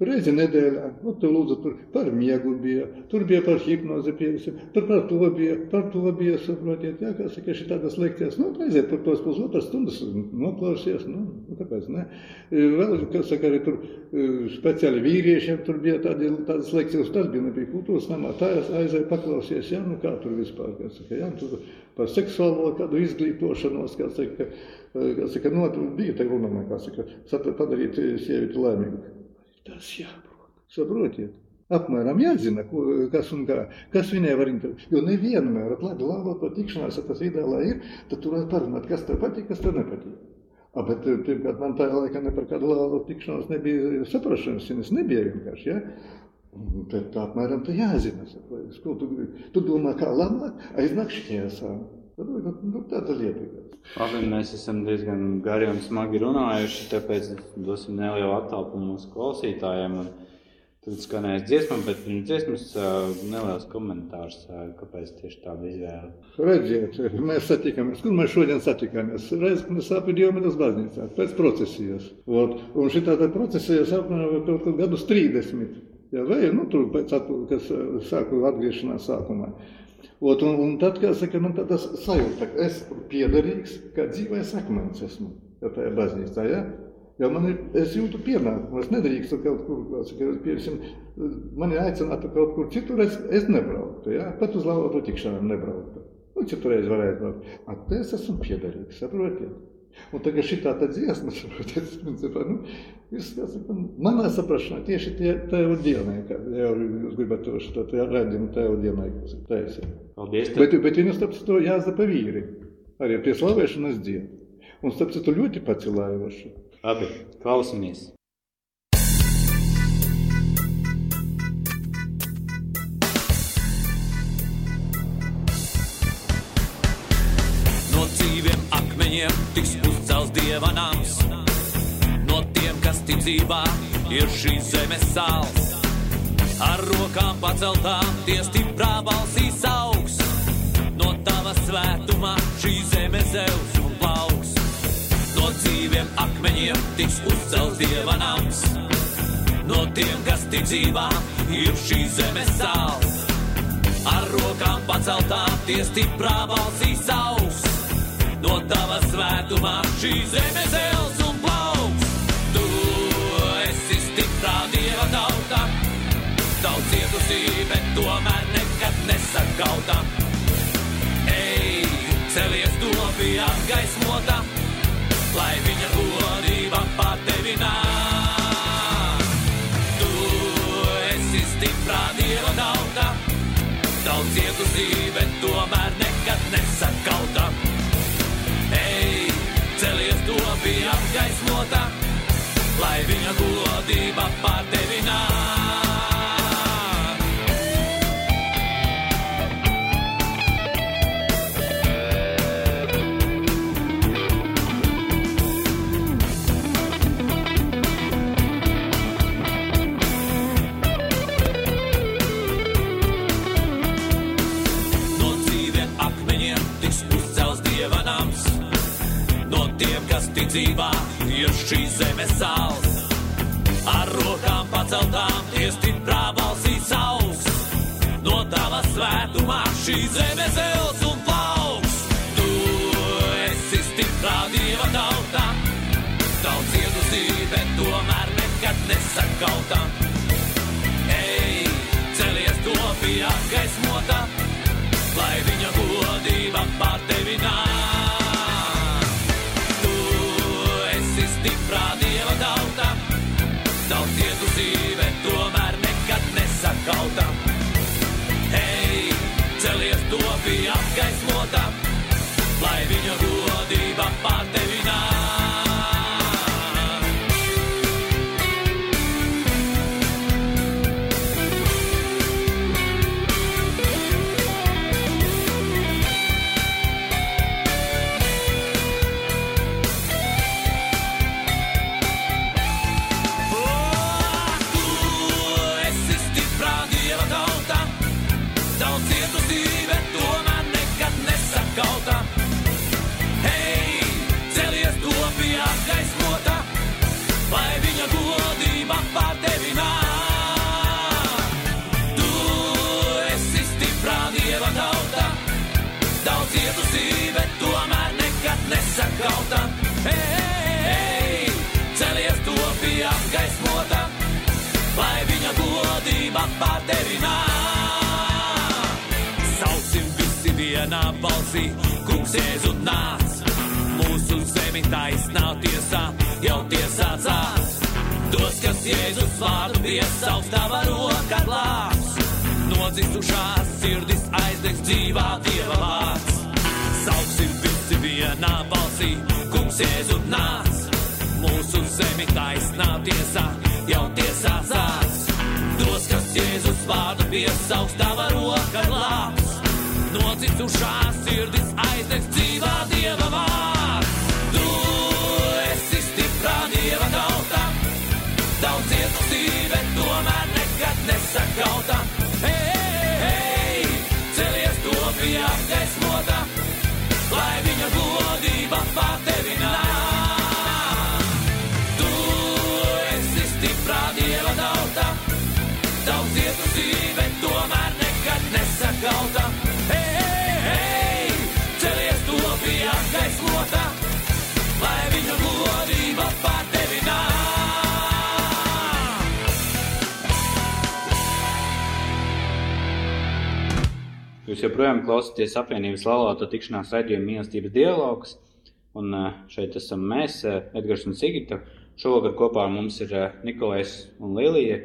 Reizi nedēļā, nu, tur lūdzu, tur par miegu bija, tur bija par hipnozi, piemēram, tur par to bija, par to bija, saprotiet, jā, kā saka, šī tādas lekcijas, nu, aiziet par tos pusotras stundas, noklausies, nu, nu, kāpēc, ne? Vēl, kā saka, arī tur eh, speciāli vīriešiem tur bija tādi, tādas lekcijas, tas bija nebija kultūras namā, tā es aizēju paklausies, jā, nu, kā tur vispār, kā saka, jā, tur par seksuālo kādu izglītošanos, kā saka, eh, kā saka, no, tur bija te runājumā, kā saka, padarīt sievieti laimīgu. Tas jāprot. Saprotiet? Apmēram jāzina, kas un kā, kas viņai var interesēt. Jo nevienmēr, labi, labi, par tikšanās, ja tas ideālā ir, tad tur var parunāt, kas tev patīk, kas tev nepatīk. A, bet, pirmkārt, man tajā laikā ne par kādu labu tikšanos nebija saprašanas, viņas nebija vienkārši, ja? Tad apmēram tā jāzina, ko tu, tu domā, kā labāk, aiznāk šķiesām. Nu, tāda lieta. Labi, mēs esam diezgan gari un smagi runājuši, tāpēc dosim nelielu attālpumu mūsu klausītājiem. Tad skanēs dziesma, bet pirms dziesmas neliels komentārs, kāpēc tieši tāda izvēle. Redziet, mēs satikāmies. Kur mēs šodien satikāmies? Reiz, mēs apvidījāmies baznīcā, pēc procesijas. Ot, un šī tāda procesijas apmēram kaut kādu gadus 30. Ja, vai, nu, tur pēc, kas sāku atgriešanās sākumā. Ot, un, un tad, kā saka, man tādas sajūta, ka es piederīgs, kā dzīvais akmens esmu ja, tajā baznīcā, ja? Jo man ir, es jūtu pienākumu, es nedrīkstu kaut kur, saka, piemēram, mani aicinātu kaut kur citur, es, es nebrauktu, ja? pat uz laulāto tikšanām nebrauktu. Nu, citurreiz varētu braukt. A, te es esmu piederīgs, saprotiet? Un tagad šī tā dziesma, saprotiet, principā, nu, viss, kā saka, manā saprašanā tieši tie tev dienai, kā jau jūs gribat to šo te redzējumu tev dienai, kas ir taisa. Paldies! Tad, Bet, bet viņu starp citu jāzapa vīri, arī pie slavēšanas dienu. Un starp citu ļoti pacilājoši. labi, klausamies! No dzīviem akmeņiem tiks uzcelts dieva nams. No tiem, kas ticībā ir šīs zemes sāls. Ar rokām paceltām tie stiprā balsīs augs. No tava svētumā šī zeme zeus un plauks. No dzīviem akmeņiem tiks uzcelts dieva nams. No tiem, kas ticībā ir šīs zemes sāls. Ar rokām paceltām tie stiprā balsīs augs. No tava svētumā šī zeme zels un plauks. Tu esi stiprā dieva tauta, daudz cietusī, bet tomēr nekad nesakauta. Ej, celies dobi apgaismota, lai viņa godība pār tevi nāk. Tu esi stiprā dieva tauta, daudz cietusī, bet tomēr nekad nesakauta. Celies dobi apgaismota, lai viņa godība pār tevi nāk. Tiem, kas ticībā ir šīs zemes sāls. Ar rokām paceltām, tie stiprā balsīs savs. No tava svētumā šī zeme zels un plauks. Tu esi stiprā dieva tauta, daudz iedusī, bet tomēr nekad nesakauta. Ej, celies to pie apgaismota, celies dieva tauta, daudz cietusī, bet tomēr nekad nesakauta. Hei, hei, celies to pie apgaismota, lai viņa godība pār tevi nāk. Jūs joprojām klausāties apvienības laulāto tikšanās raidījuma mīlestības dialogs. Un eh, šeit esam mēs, eh, Edgars un Sigita. Šovakar kopā ar mums ir eh, Nikolais un Lilija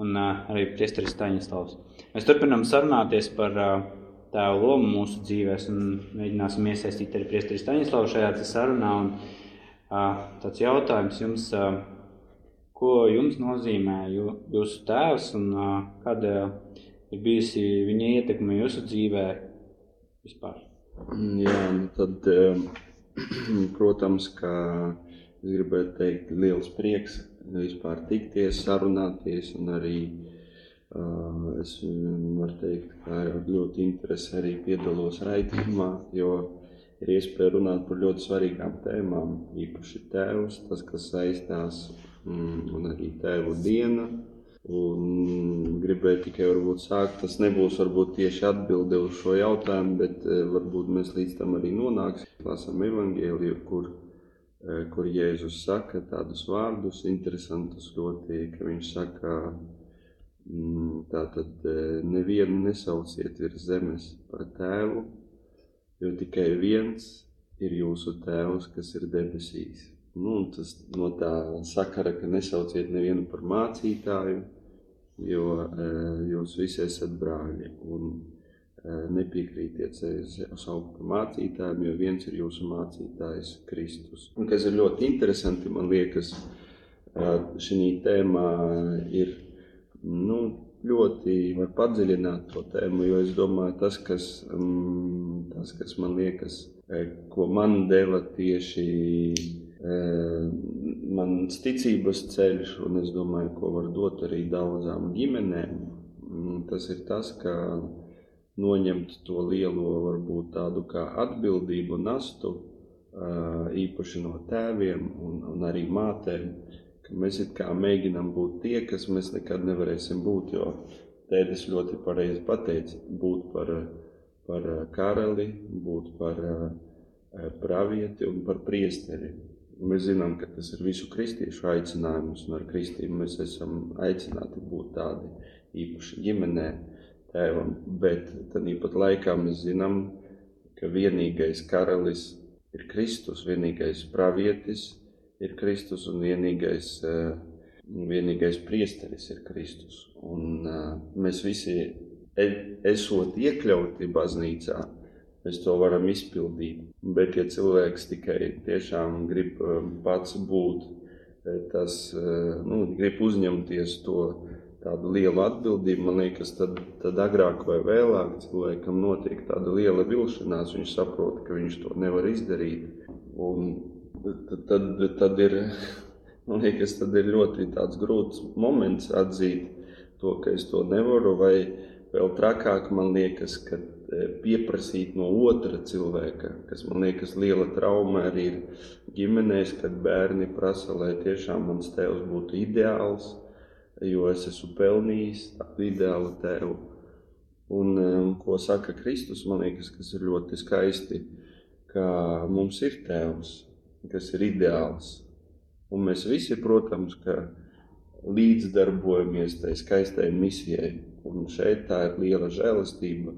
un eh, arī Priesteris Staņislavs. Mēs turpinām sarunāties par eh, tēvu lomu mūsu dzīvēs un mēģināsim iesaistīt arī Priesteris Staņislavu šajā sarunā. Un, tāds jautājums jums, ko jums nozīmē jū- jūsu tēvs un kāda ir bijusi viņa ietekme jūsu dzīvē vispār? Jā, nu tad, protams, ka es gribētu teikt, liels prieks vispār tikties, sarunāties, un arī uh, es varu teikt, ka ar ļoti interesi arī piedalos raidījumā, jo ir iespēja runāt par ļoti svarīgām tēmām, īpaši tēvs, tas, kas saistās, mm, un arī tēvu diena, Un gribēju tikai varbūt sākt. Tas nebūs varbūt tieši atbilde uz šo jautājumu, bet varbūt mēs līdz tam arī nonāksim. Lasām evanģēliju, kur, kur Jēzus saka tādus vārdus, interesantus ļoti, ka viņš saka, mm, tātad eh, nevienu nesauciet virs zemes par tēvu, jo tikai viens ir jūsu tēvs, kas ir debesīs. Nu, tas no tā sakara, ka nesauciet nevienu par mācītāju, jo e, jūs visi esat brāļi. Un nepiekrītiet sevi saukt par mācītājiem, jo viens ir jūsu mācītājs Kristus. Un kas ir ļoti interesanti, man liekas, e, šī tēmā ir nu, ļoti var padziļināt to tēmu, jo es domāju, tas, kas, mm, tas, kas man liekas, e, ko man deva tieši mans ticības ceļš, un es domāju, ko var dot arī daudzām ģimenēm, mm, tas ir tas, ka noņemt to lielo, varbūt tādu kā atbildību nastu īpaši no tēviem un, un arī mātēm, ka mēs it kā mēģinām būt tie, kas mēs nekad nevarēsim būt, jo tēdes ļoti pareizi pateica, būt par, par karali, būt par pravieti un par priesteri. Mēs zinām, ka tas ir visu kristiešu aicinājums, un ar kristību mēs esam aicināti būt tādi īpaši ģimenē, tēvam, bet tāpat laikā mēs zinām, ka vienīgais karalis ir Kristus, vienīgais pravietis ir Kristus un vienīgais, vienīgais priesteris ir Kristus. Un mēs visi, e, esot iekļauti baznīcā, mēs to varam izpildīt. Bet, ja cilvēks tikai tiešām grib pats būt, tas nu, grib uzņemties to tādu lielu atbildību, man liekas, tad, tad agrāk vai vēlāk cilvēkam notiek tāda liela vilšanās. Viņš saprot, ka viņš to nevar izdarīt. Un tad, tad, tad ir, man liekas, tad ir ļoti grūts moments atzīt to, ka es to nevaru. Vai vēl trakāk man liekas, ka e, pieprasīt no otra cilvēka, kas man liekas liela trauma arī ir ģimenēs, kad bērni prasa, lai tiešām mans tēvs būtu ideāls jo es esmu pelnījis tādu ideālu tēvu. Un, un ko saka Kristus, man liekas, kas ir ļoti skaisti, ka mums ir tēvs, kas ir ideāls. Un mēs visi, protams, ka līdzdarbojamies tai skaistai misijai. Un šeit tā ir liela žēlastība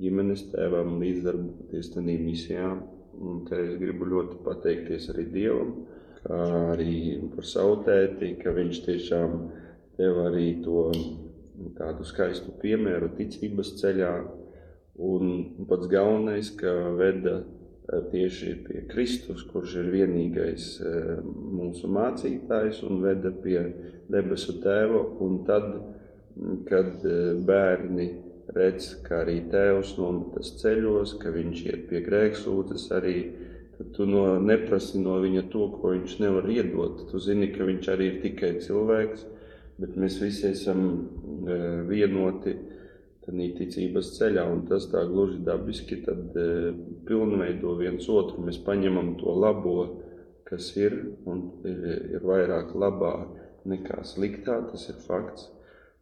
ģimenes tēvam līdzdarboties tajā misijā. Un te es gribu ļoti pateikties arī Dievam, kā arī par savu tēti, ka viņš tiešām ir tev arī to tādu skaistu piemēru ticības ceļā. Un pats galvenais, ka veda e, tieši pie Kristus, kurš ir vienīgais e, mūsu mācītājs un veda pie debesu tēva. Un tad, kad e, bērni redz, ka arī tēvs nometas ceļos, ka viņš iet pie grēksūdzes arī, tad tu no, neprasi no viņa to, ko viņš nevar iedot. Tu zini, ka viņš arī ir tikai cilvēks, bet mēs visi esam e, vienoti tādā ticības ceļā, un tas tā gluži dabiski tad e, pilnveido viens otru. Mēs paņemam to labo, kas ir, un ir, ir vairāk labā nekā sliktā, tas ir fakts.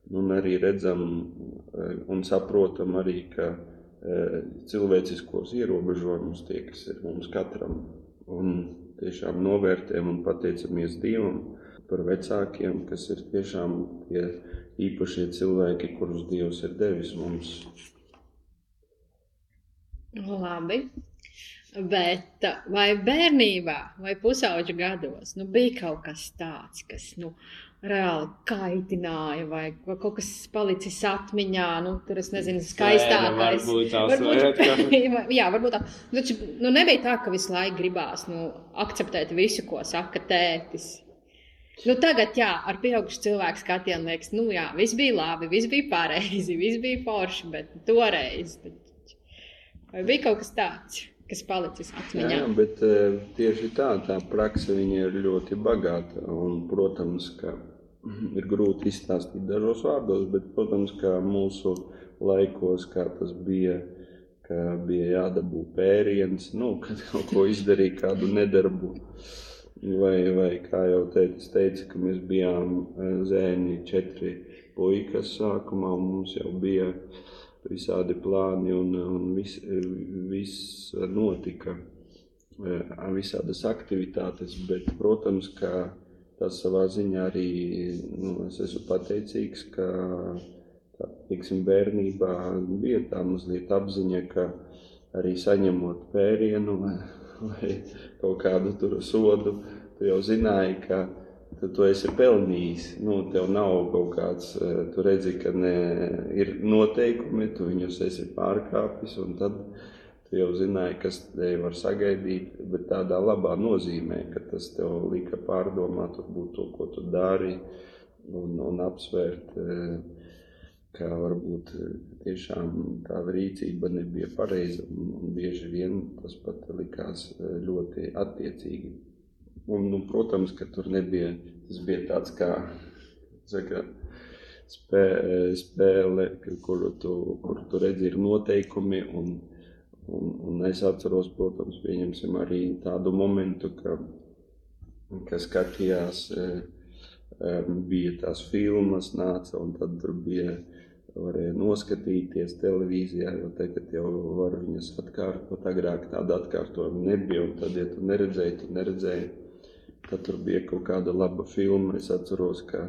Un arī redzam e, un saprotam arī, ka cilvēciskos ierobežojumus tie, kas ir mums katram, un tiešām novērtējam un pateicamies Dievam, par vecākiem, kas ir tiešām tie īpašie cilvēki, kurus Dievs ir devis mums. Labi. Bet vai bērnībā, vai pusauģa gados nu, bija kaut kas tāds, kas nu, reāli kaitināja, vai kaut kas palicis atmiņā, nu, tur es nezinu, skaistākais. Varbūt tās varbūt, varbūt jā, varbūt tā. Taču, nu, nebija tā, ka visu laiku gribās nu, akceptēt visu, ko saka tētis. Nu, tagad, jā, ar pieaugušu cilvēku skatienu liekas, nu, jā, viss bija labi, viss bija pareizi, viss bija forši, bet toreiz bet... vai bija kaut kas tāds, kas palicis atmiņā? Jā, bet tieši tā, tā praksa ir ļoti bagāta. Un, protams, ka ir grūti izstāstīt dažos vārdos, bet, protams, ka mūsu laikos, kā tas bija, ka bija jādabū pēriens, nu, kad kaut ko izdarīja, kādu nedarbu. Vai, vai kā jau teicis, teica, ka mēs bijām e, zēni četri puikas sākumā, mums jau bija visādi plāni, un, un viss vis notika, e, visādas aktivitātes, bet, protams, ka tas savā ziņā arī, nu, es esmu pateicīgs, ka, tā, tiksim, bērnībā bija tā mazliet apziņa, ka arī saņemot pērienu vai, kaut kādu tur sodu, tu jau zināji, ka tu to esi pelnījis. Nu, tev nav kaut kāds, eh, tu redzi, ka ne, ir noteikumi, tu viņus esi pārkāpis, un tad tu jau zināji, kas te var sagaidīt, bet tādā labā nozīmē, ka tas tev lika pārdomāt varbūt to, ko tu dari, un, un apsvērt, eh, ka varbūt eh, tiešām tā rīcība nebija pareiza, un, bieži vien tas pat likās ļoti attiecīgi. Un, nu, protams, ka tur nebija, tas bija tāds kā saka, spē, spēle, kur tu, kur tu redzi ir noteikumi un, un, un es atceros, protams, pieņemsim arī tādu momentu, ka, ka skatījās, eh, bija tās filmas nāca, un tad tur bija, varēja noskatīties televīzijā, jo tagad jau var viņas atkārtot, agrāk tāda atkārtojuma nebija, un tad, ja tu neredzēji, tu neredzēji, tad tur bija kaut kāda laba filma, es atceros, ka,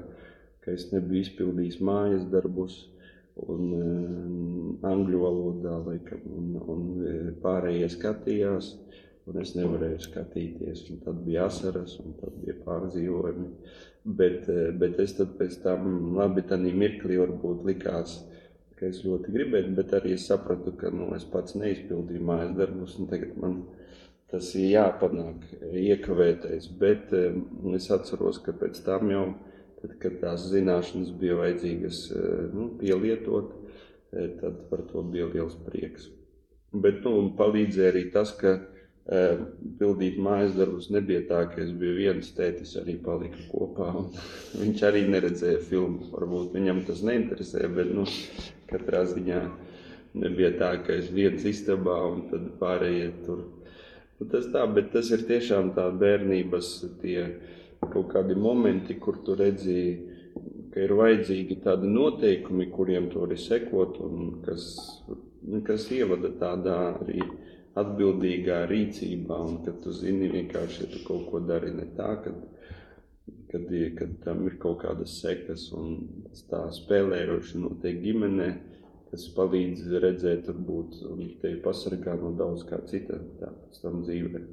ka es nebiju izpildījis mājas darbus, un um, angļu valodā, laikam, un, un eh, pārējie skatījās, un es nevarēju skatīties, un tad bija asaras, un tad bija pārdzīvojumi. Bet, eh, bet es tad pēc tam, labi, tādā mirklī varbūt likās, ka es ļoti gribēju, bet arī es sapratu, ka nu, es pats neizpildīju mājas darbus, tagad man tas ir jāpanāk, iekavētais. Bet um, es atceros, ka pēc tam jau Tad, kad tās zināšanas bija vajadzīgas nu, pielietot, tad par to bija liels prieks. Bet nu, palīdzēja arī tas, ka e, pildīt mājas darbus nebija tā, ka es biju viens tētis, arī palika kopā. Viņš arī neredzēja filmu. Varbūt viņam tas neinteresēja, bet nu, katrā ziņā nebija tā, ka es viens istabā un tad pārējie tur. Nu, tas tā, bet tas ir tiešām tā bērnības tie kaut kādi momenti, kur tu redzi, ka ir vajadzīgi tādi noteikumi, kuriem tu vari sekot, un kas, kas ievada tādā arī atbildīgā rīcībā, un ka tu zini vienkārši, ja tu kaut ko dari ne tā, kad, kad, kad tam ir kaut kādas sekas, un tā spēlējoši notiek ģimenē, kas palīdz redzēt, varbūt, tevi pasargā no daudz kā cita tā pēc tam dzīvē.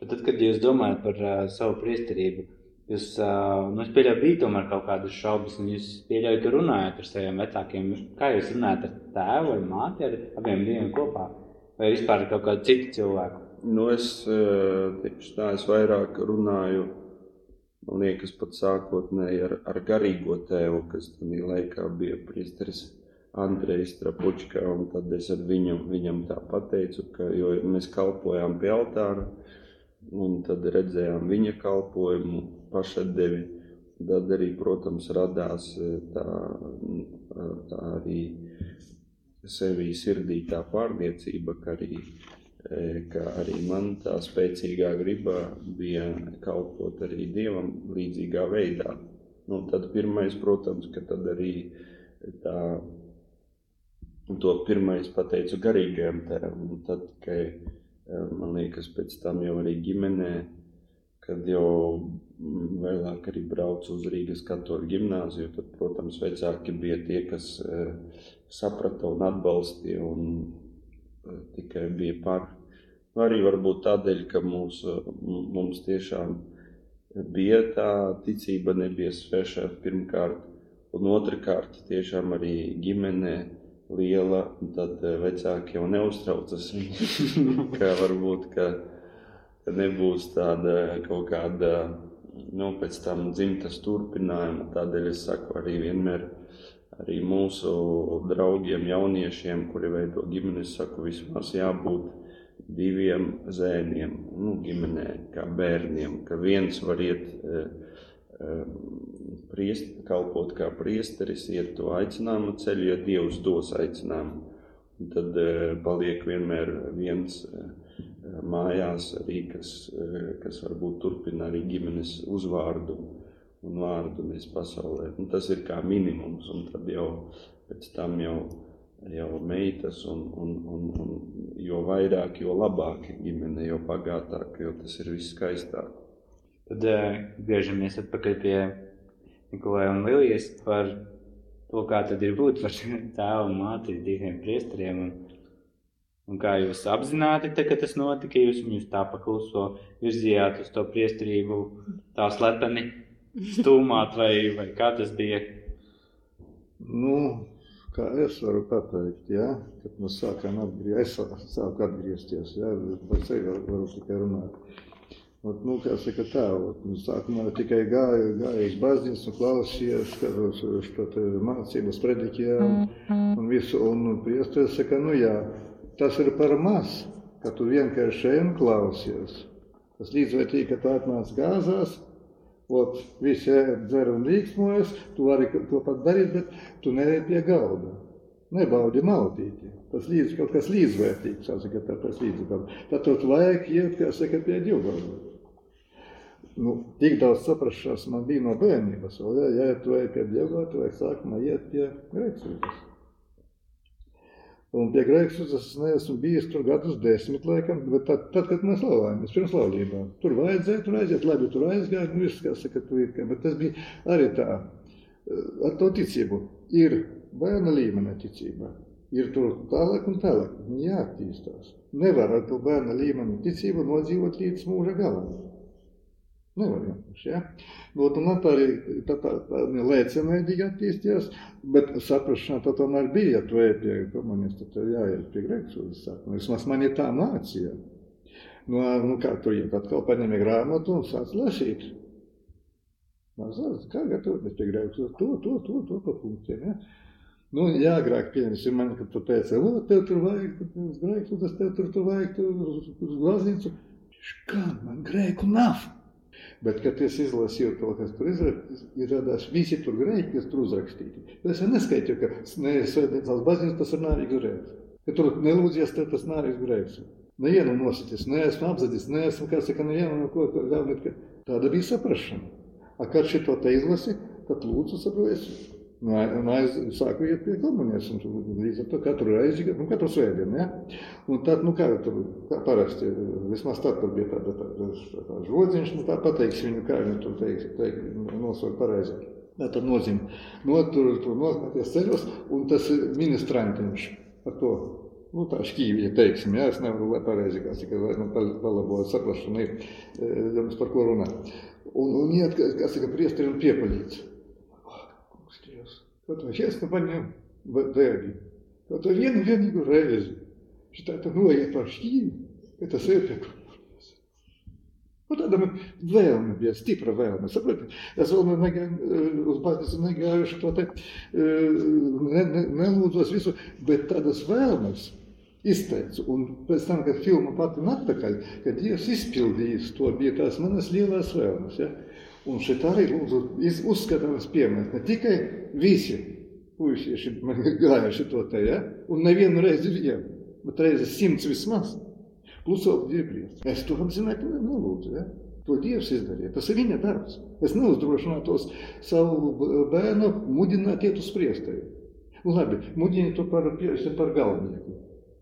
Bet tad, kad jūs domājat par uh, savu priesterību, jūs, uh, nu, es pieļauju, bija tomēr kaut kādas šaubas, un jūs pieļaujat, ka runājat ar saviem vecākiem. Kā jūs runājat ar tēvu vai māti, ar abiem diviem kopā? Vai vispār kaut kādu citu cilvēku? Nu, es, teikšu, tā, es vairāk runāju, man liekas, pat sākotnēji ar, ar garīgo tēvu, kas tajā laikā bija priesteris. Andrejs Trapučkā, un tad es ar viņu, viņam tā pateicu, ka, mēs kalpojām pie altāra, un tad redzējām viņa kalpojumu, pašatdevi. Tad arī, protams, radās e, tā, tā arī sevī sirdī tā pārliecība, ka arī, e, ka arī man tā spēcīgā griba bija kalpot arī Dievam līdzīgā veidā. Nu, tad pirmais, protams, ka tad arī tā, to pirmais pateicu garīgajam tēvam, un tad, ka Man liekas, pēc tam jau arī ģimenē, kad jau vēlāk arī braucu uz Rīgas katoļu gimnāziju, tad, protams, vecāki bija tie, kas saprata un atbalstīja un tikai bija par. Arī varbūt tādēļ, ka mūs, mums tiešām bija tā ticība, nebija sveša pirmkārt, un otrkārt tiešām arī ģimenē liela, tad eh, vecāki jau neuztraucas. ka varbūt ka nebūs tāda kaut kāda nu, pēc tam dzimtas turpinājuma. Tādēļ es saku arī vienmēr arī mūsu draugiem, jauniešiem, kuri veido ģimeni, es saku, vismaz jābūt diviem zēniem, nu, ģimenē, kā bērniem, ka viens var iet. E, priest, kalpot kā priesteris, iet to aicinājumu ceļu, ja Dievs dos aicinājumu. Tad paliek vienmēr viens mājās, arī, kas, kas varbūt turpina arī ģimenes uzvārdu un vārdu mēs pasaulē. Un tas ir kā minimums, un tad jau pēc tam jau, jau meitas, un, un, un, un jo vairāk, jo labāk ģimene, jo bagātāk, jo tas ir viss skaistāk. Tad uh, griežamies atpakaļ pie Nikolai un Lilijas par to, kā tad ir būt par tēvu un māti diviem priesteriem. Un, un kā jūs apzināti, te, ka tas notika, jūs viņus tā pakluso virzījāt uz to priesterību, tā slepeni stūmāt, vai, vai kā tas bija? Nu, kā es varu pateikt, ja? kad mēs sākām atgriezties, es sāku atgriezties, ja? par sevi varu tikai runāt. Ot, nu, kā saka, tā, ot, nu, sākumā tikai gāju, gāju uz baznīcu un klausījos, skatos šo mācības predikijām un visu, un priesteris saka, nu jā, tas ir par maz, ka tu vienkārši ejam klausies. Tas līdzvērtīgi, ka tu atnāc gāzās, ot, visi dzer un līksmojas, tu vari to pat darīt, bet tu neej pie galda. nebaudi maldīgi. Tas līdz kaut kas līdzvērtīgs, saka, tāpēc līdzvērtīgs. Tad tur vajag iet, kā saka, pie Dievgalva. Nu, tik daudz saprašanās man bija no bērnības, vēl, ja, ja tu ej pie Dievgalva, tu vajag sākumā iet pie grēksūdzes. Un pie grēksūdzes es neesmu bijis tur gadus desmit, laikam, bet tad, tad kad mēs laulājamies, pirms laulībām. Tur vajadzēja, tur aiziet, labi, tur aizgāja, nu viss, kā saka, tu ir, kā, bet tas bija arī tā, ar to ticību. Ir bērna līmenī ticība, ir tur tālāk un tālāk, jāattīstās. Nevar ar to bērna līmeni ticību nodzīvot līdz mūža galam. Nevar vienkārši, ja? Būt, un tā arī tā, tā, tā lēcamēdīgi attīstījās, bet saprašanā tā tomēr bija, ja tu ej pie komunista, tad jāiet pie grēksūdas sākuma. Vismaz man ir tā mācīja. Nu, nu kā tu iet, atkal paņemi grāmatu un sāc lasīt. Mazās, kā gatavoties pie grēksūdas, to, to, to, to pa punktiem, ja? Nu, jā, agrāk pieņemsim man, kad tu teici, o, tev tur vajag, grēksūdas, tev tur, tur vajag, tur uz glaznicu. Kā man grēku nav? Bet, kad es izlasīju to, kas tur izrādās, visi tur grēki, kas tur uzrakstīti. Es neskaitīju, ka nesvētniecās baznīcas tas ir nārīgs grēks. Ja tur nelūdzies, tad tas nārīgs grēks. Nevienu nositis, neesmu apzadis, neesmu, kā saka, nevienu no ko. Tāda bija saprašana. A, kad šito te izlasi, tad lūdzu saprotiesi. Un aiz, sāku iet pie komunismu, līdz ar to katru reizi, nu, katru svētdienu, ja? Un tad, nu, kā tur, kā parasti, vismaz tad tur bija tāda, tāda, tāda žodziņš, nu, tā pateiks viņu, kā viņu tur teiks, teiks nosaukt pareizi. Tā tad nozīme, no tur, tur nozināties ceļos, un tas ir ministrantiņš ar to, nu, tā šķīvija, teiksim, ja, es nevaru, lai pareizi, kā saka, lai nu, palabot saprašanu, jums par ko runāt. Un, un iet, kā saka, priesterim piepaļīts. Kaut vai čestnu paņem dēļi. Kaut vai vienu vienīgu reizi. Šitā tā noiet par šķīvi, ka tas ir pie komunis. Nu, tāda man vēlme bija, stipra vēlme. Saprati, es vēl negāju, uz baznīcu negājuši to te, ne, ne, nelūdzos visu, bet tādas vēlmes izteicu. Un pēc tam, kad filma pati atpakaļ, kad Dievs izpildījis to, bija tās manas lielās vēlmes. Ja? Un šeit arī lūdzu uzskatāms piemērs. Ne tikai visi puisieši gājuši to te, ja? un nevienu reizi vienu, bet reizi simts vismaz. Plus vēl dievies. Es to apzināju, ka nelūdzu. Ja? To Dievs izdarīja. Tas ir viņa darbs. Es neuzdrošinātos savu bērnu mudināt iet uz priestēju. Nu, labi, mudini to par, par galvnieku.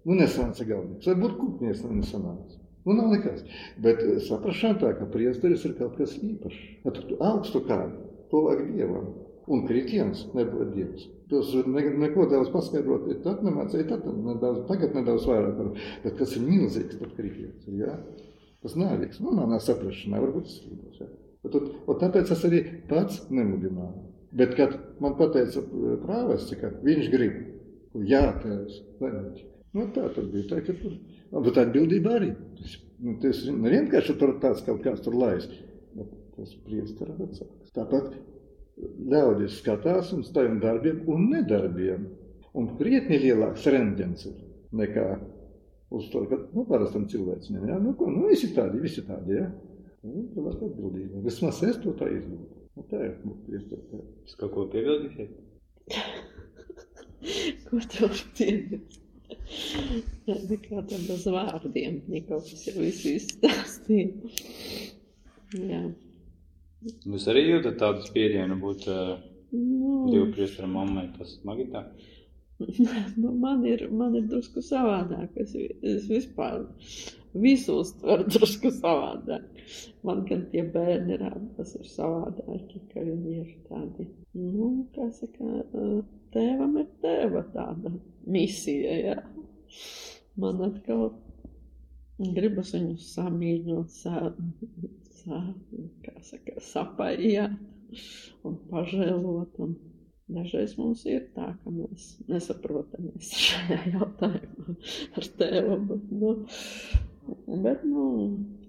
Nu, nesanāca galvnieks. Varbūt kupnieks nesanāca. Nu, nav nekas. Bet saprašana tā, ka priesteris ir kaut kas īpašs. At augstu to vajag Dievam. Un kritiens nebūtu Dievs. Tas ne, neko daudz paskaidrot, tad nemācīja, tad nedaudz, tagad nedaudz vairāk. Bet kas ir milzīgs, tad kritiens. Ja? Tas nāvīgs. Nu, manā saprašanā varbūt tas slīdos. Ja? Bet, un tāpēc es arī pats nemudināju. Bet, kad man pateica prāvests, ka viņš grib, jā, tēvs, neņemt. Nu, tā tad bija tā, ka tur Bet atbildība arī. Tas, nu, tas nevienkārši tur tāds kaut kāds tur lais, bet tas priestara vecāks. Tāpat ļaudis skatās uz tādiem darbiem un nedarbiem. Un krietni lielāks rendgens ir nekā uz to, ka, nu, parastam cilvēcim, ja, nu, ko, nu, visi tādi, visi tādi, ja. Nu, tā var atbildība. Vismaz es to tā izlūdu. Nu, tā ir, nu, priestara. Es kaut ko piebildīsiet? ko tu piebildīsi? Nekā tā bez vārdiem. Nikolais jau visu izstāstīja. Jā. Jūs arī jūtat tādu spiedienu būt uh, Nu, divu priesteru mammai, tas smagi tā? nu, man, ir, man ir drusku savādāk. Es, es vispār visu uztveru drusku savādāk. Man gan tie bērni rāda, tas ir savādāki, ka viņi ir tādi, nu, kā saka, tēvam ir tēva tāda misija, jā. Man atkal gribas viņu samīļot, sa, kā saka, sapaijāt un pažēlot. Un dažreiz mums ir tā, ka mēs nesaprotamies šajā jautājumā ar tēvu. Bet, nu, bet, nu,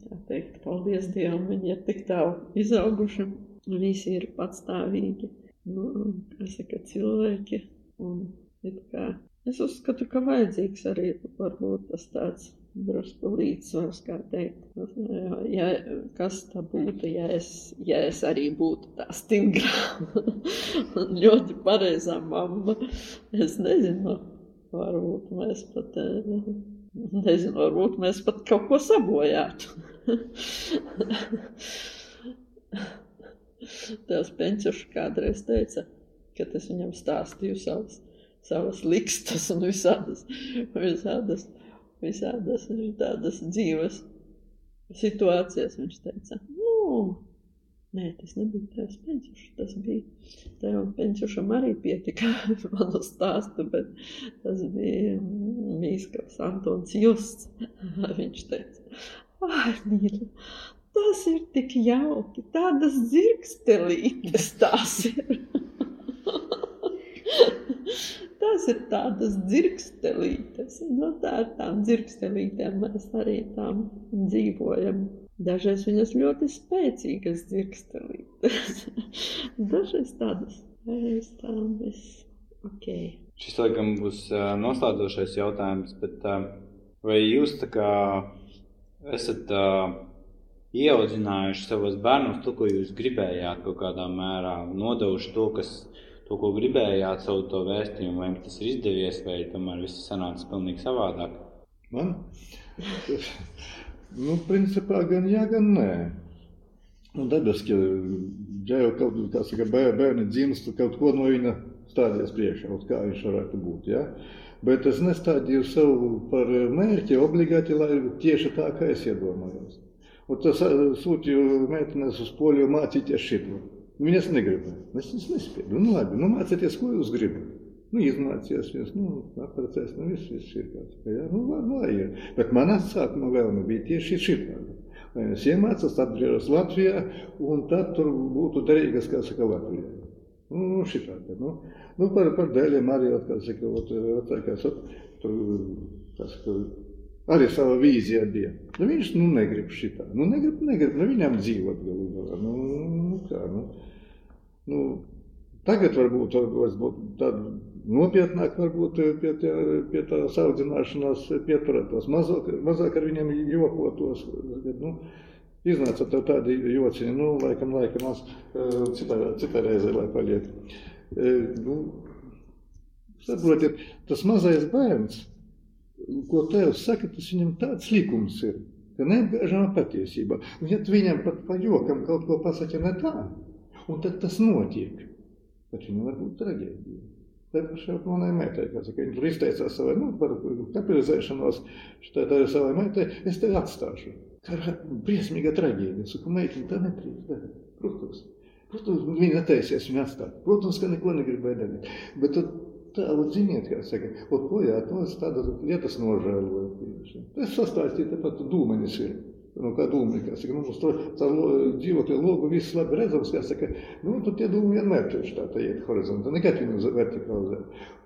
tā teikt, paldies Dievam, viņi ir tik tālu izauguši, visi ir patstāvīgi. Nu, kā saka, cilvēki. Un, it kā, es uzskatu, ka vajadzīgs arī varbūt tas tāds drusku līdzsvars, kā teikt. Ja, ja, kas tā būtu, ja es, ja es arī būtu tā stingrā un ļoti pareizā mamma? Es nezinu. varbūt mēs pat, eh, nezinu, varbūt mēs pat kaut ko sabojātu. Tās peņķuši kādreiz teica, kad es viņam stāstīju savas, savas likstas un visādas, visādas, visādas tādas dzīves situācijas. Viņš teica, nu, nē, tas nebija tevs peņķuši, tas bija tev peņķušam arī pietika manu stāstu, bet tas bija Mīskavs Antons Justs. Viņš teica, ai, mīļa, tas ir tik jauki, tādas dzirkstelītes tās ir. Tas ir tādas dzirkstelītes. No tā ar tām dzirkstelītēm mēs arī tām dzīvojam. Dažreiz viņas ļoti spēcīgas dzirkstelītes. Dažreiz tādas. Reiz tām viss ok. Šis, laikam, būs noslēdzošais jautājums, bet vai jūs tā kā esat ā, ieaudzinājuši savos bērnus to, ko jūs gribējāt kaut kādā mērā, nodevuši to, kas, to, ko gribējāt, savu to vēstījumu, vai tas ir izdevies, vai tomēr viss sanāca pilnīgi savādāk? Man? nu, principā gan jā, gan nē. Nu, dabiski, ja jau kaut kā saka, bē- bērni dzimst, kaut ko no viņa stādies priekšā, uz kā viņš varētu būt. Ja? Bet es nestādīju sev par mērķi obligāti, lai tieši tā, kā es iedomājos. Un tas sūtīju meitenes uz poliju mācīties šito. Viņas negribēja. Es viņas nespēju. Nu, labi, nu mācieties, ko jūs gribat. Nu, izmācījās viņas, nu, apprecēs, nu, viss, viss ir kāds. Ja? Nu, lai, lai ir. Bet manā sākuma vēlme bija tieši šitāda. Lai es iemācos, atgriežos Latvijā, un tad tur būtu derīgas, kā saka. Nu, nu nu. Nu, par, par dēļiem arī, ot, kā saka, ot, vecākās, ot, tur, kā saka, arī sava vīzija bija. Nu, viņš, nu, negrib šitā. Nu, negrib, negrib, nu, viņam dzīvot galu galā. Nu, nu, kā, nu. Nu, tagad varbūt, varbūt tāda nopietnāk varbūt pie, tie, pie tās audzināšanās pieturētos. Mazāk, mazāk ar viņiem jokotos. Nu, iznāca tev tādi jociņi, nu, laikam, laikam, citā, citā reizē, lai paliek. E, Nu, saprotiet, tas mazais bērns, ko tevs saka, tas viņam tāds likums ir, ka neapgāžama patiesība. Un ja tu viņam pat pa jokam kaut ko pasaki ne tā, un tad tas notiek, tad viņam var būt traģēdija. Tā pašā manai meitai, kā saka, viņa tur izteicās savai, nu, par kapitalizēšanos, šitai tā ir savai meitai, es tevi atstāšu. Kā ra- briesmīga traģēdija. Saku, meitiņ, tā nedrīkst darīt. Protams. Protams, viņa netaisies viņu atstāt. Protams, ka neko negribēja darīt. Bet tad tā, ot, ziniet, kā saka, ot, ko jā, to es tādas lietas nožēloju. tieši. Es sastāstīju, tepat dūmenis ir. Nu, kā dūmi, kā saka, nu, uz to caur lo- dzīvokļa logu viss labi redzams, kā saka, nu, tad tie dūmi vienmēr tieši tā, tā iet horizontā, nekad viņi uz vertikāli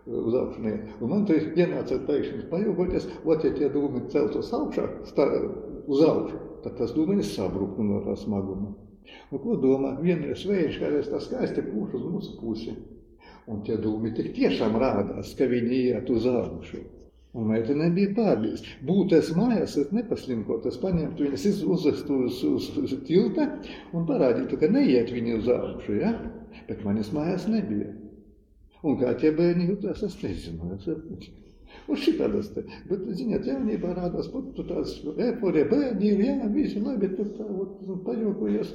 uz augšu neiet. Un man tur ienāca pēkšņi pajūgoties, ot, ja tie dūmi celtos augšā, stā, uz augšu, tad tas dūmenis sabruktu no tā smaguma. Nu, ko domā? Vienreiz vējš, kādreiz tā skaisti pūš uz mūsu pusi. Un tie dūmi tik tiešām rādās, ka viņi iet uz augšu. Un meitene bija pārbīdes. Būtu es mājās, es nepaslimkotu, es paņemtu viņas, uzvestu uz, uz, uz tilta un parādītu, ka neiet viņi uz augšu, ja? Bet manis mājās nebija. Un kā tie bērni jutās, es nezinu. Es, un šitādas te. Bet, ziniet, jaunībā rādās, pat tu tāds eforija bērni ir, jā, visi labi, tur tā, ot, nu, pajokojies.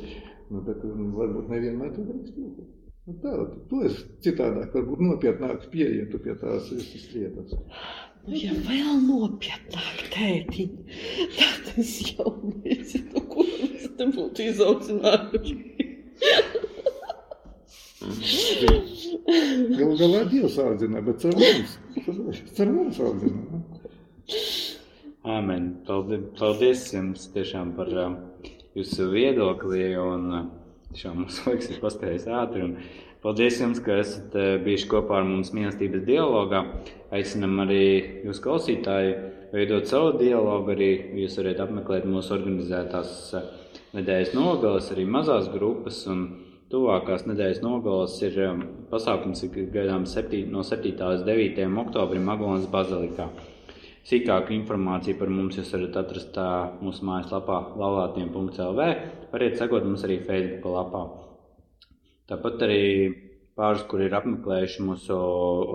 Nu, bet varbūt nevienmēr tu drīkst jūtas. Nu, tā, tu esi citādāk, varbūt nopietnāk pieietu pie tās visas lietas. Nu, ja vēl nopietnāk, tētiņ, tad es jau nezinu, ko mēs te būtu izaudzinājuši. Galu galā Dievs audzina, bet caur mums. Caur mums audzina. Āmen. Paldies, paldies jums tiešām par uh, jūsu viedokli. Un, uh, tiešām mums laiks ir paspējis ātri. Un paldies jums, ka esat uh, bijuši kopā ar mums mīlestības dialogā. Aicinam arī jūs klausītāji veidot savu dialogu. Arī jūs varat apmeklēt mūsu organizētās uh, nedēļas nogalas, arī mazās grupas. Un, Tuvākās nedēļas nogalas ir um, pasākums, kas gaidāms septī- no 7. līdz 9. oktobrim Magonas bazilikā. Sīkāku informāciju par mums jūs varat atrast mūsu mājaslapā lalātiem.lv. Variet sekot mums arī Facebook lapā. Tāpat arī pāris, kur ir apmeklējuši mūsu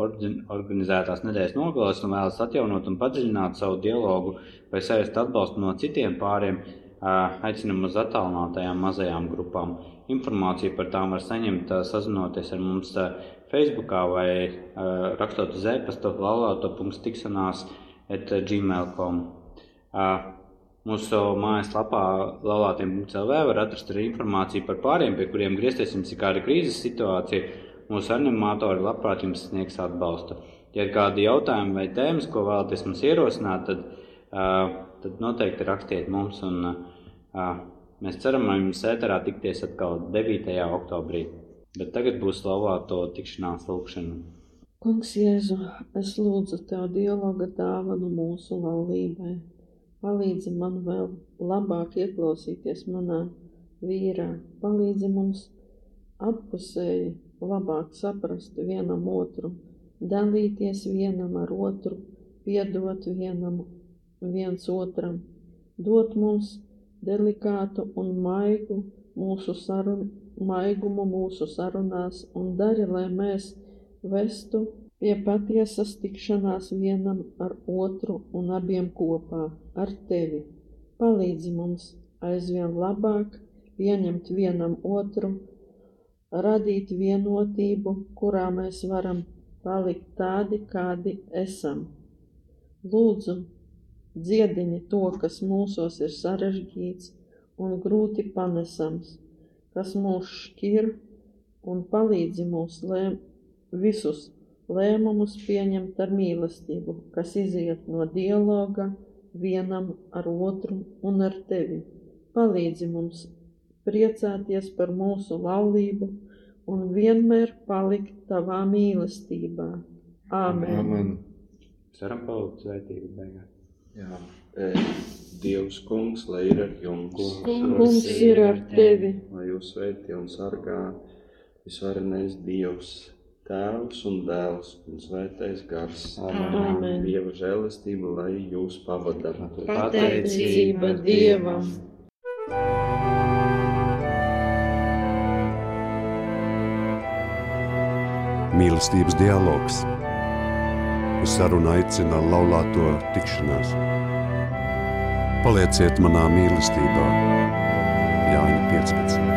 organizētās nedēļas nogalas un vēlas atjaunot un padziļināt savu dialogu vai sajust atbalstu no citiem pāriem, aicinam uz attālinātajām mazajām grupām. Informāciju par tām var saņemt sazinoties ar mums ā, Facebookā vai rakstot uz e-pastu laulāto.tiksanās at gmail.com. Mūsu mājaslapā lalātiem.lv var atrast arī informāciju par pāriem, pie kuriem griezties jums ir kāda krīzes situācija. Mūsu animatori labprāt jums sniegs atbalstu. Ja ir kādi jautājumi vai tēmas, ko vēlaties mums ierosināt, tad, uh, tad noteikti rakstiet mums. Un, uh, mēs ceram, ka jums ēterā tikties atkal 9. oktobrī. Bet tagad būs slavāto tikšanās lūkšana. Kungs, Jēzu, es lūdzu Tev dialoga dāvanu mūsu laulībai. Palīdzi man vēl labāk ieklausīties manā vīrā. Palīdzi mums appusēji labāk saprast vienam otru, dalīties vienam ar otru, piedot vienam viens otram, dot mums delikātu un maigu mūsu sarun, maigumu mūsu sarunās un dari, lai mēs vestu pie patiesas tikšanās vienam ar otru un abiem kopā ar tevi. Palīdzi mums aizvien labāk pieņemt vienam otru, radīt vienotību, kurā mēs varam palikt tādi, kādi esam. Lūdzu, dziedini to, kas mūsos ir sarežģīts un grūti panesams, kas mūs šķir un palīdzi mums lēmt visus lēmumus pieņemt ar mīlestību, kas iziet no dialoga vienam ar otru un ar tevi. Palīdzi mums priecāties par mūsu laulību un vienmēr palikt tavā mīlestībā. Āmen! Amen. Ceram, palūgt svētību beigās. Jā. E, Dievs, kungs, lai ir ar jums. Kungs ir ar tevi! Lai jūs sveitī un sargā visvarenais Dievs, Tēvs un Dēls un Svētais Gars. Amen. Dieva žēlastība, lai jūs pavada. Pateicība Dievam! Mīlestības dialogs. Uz sarunu aicina laulāto tikšanās. Palieciet manā mīlestībā, Jāņa 15.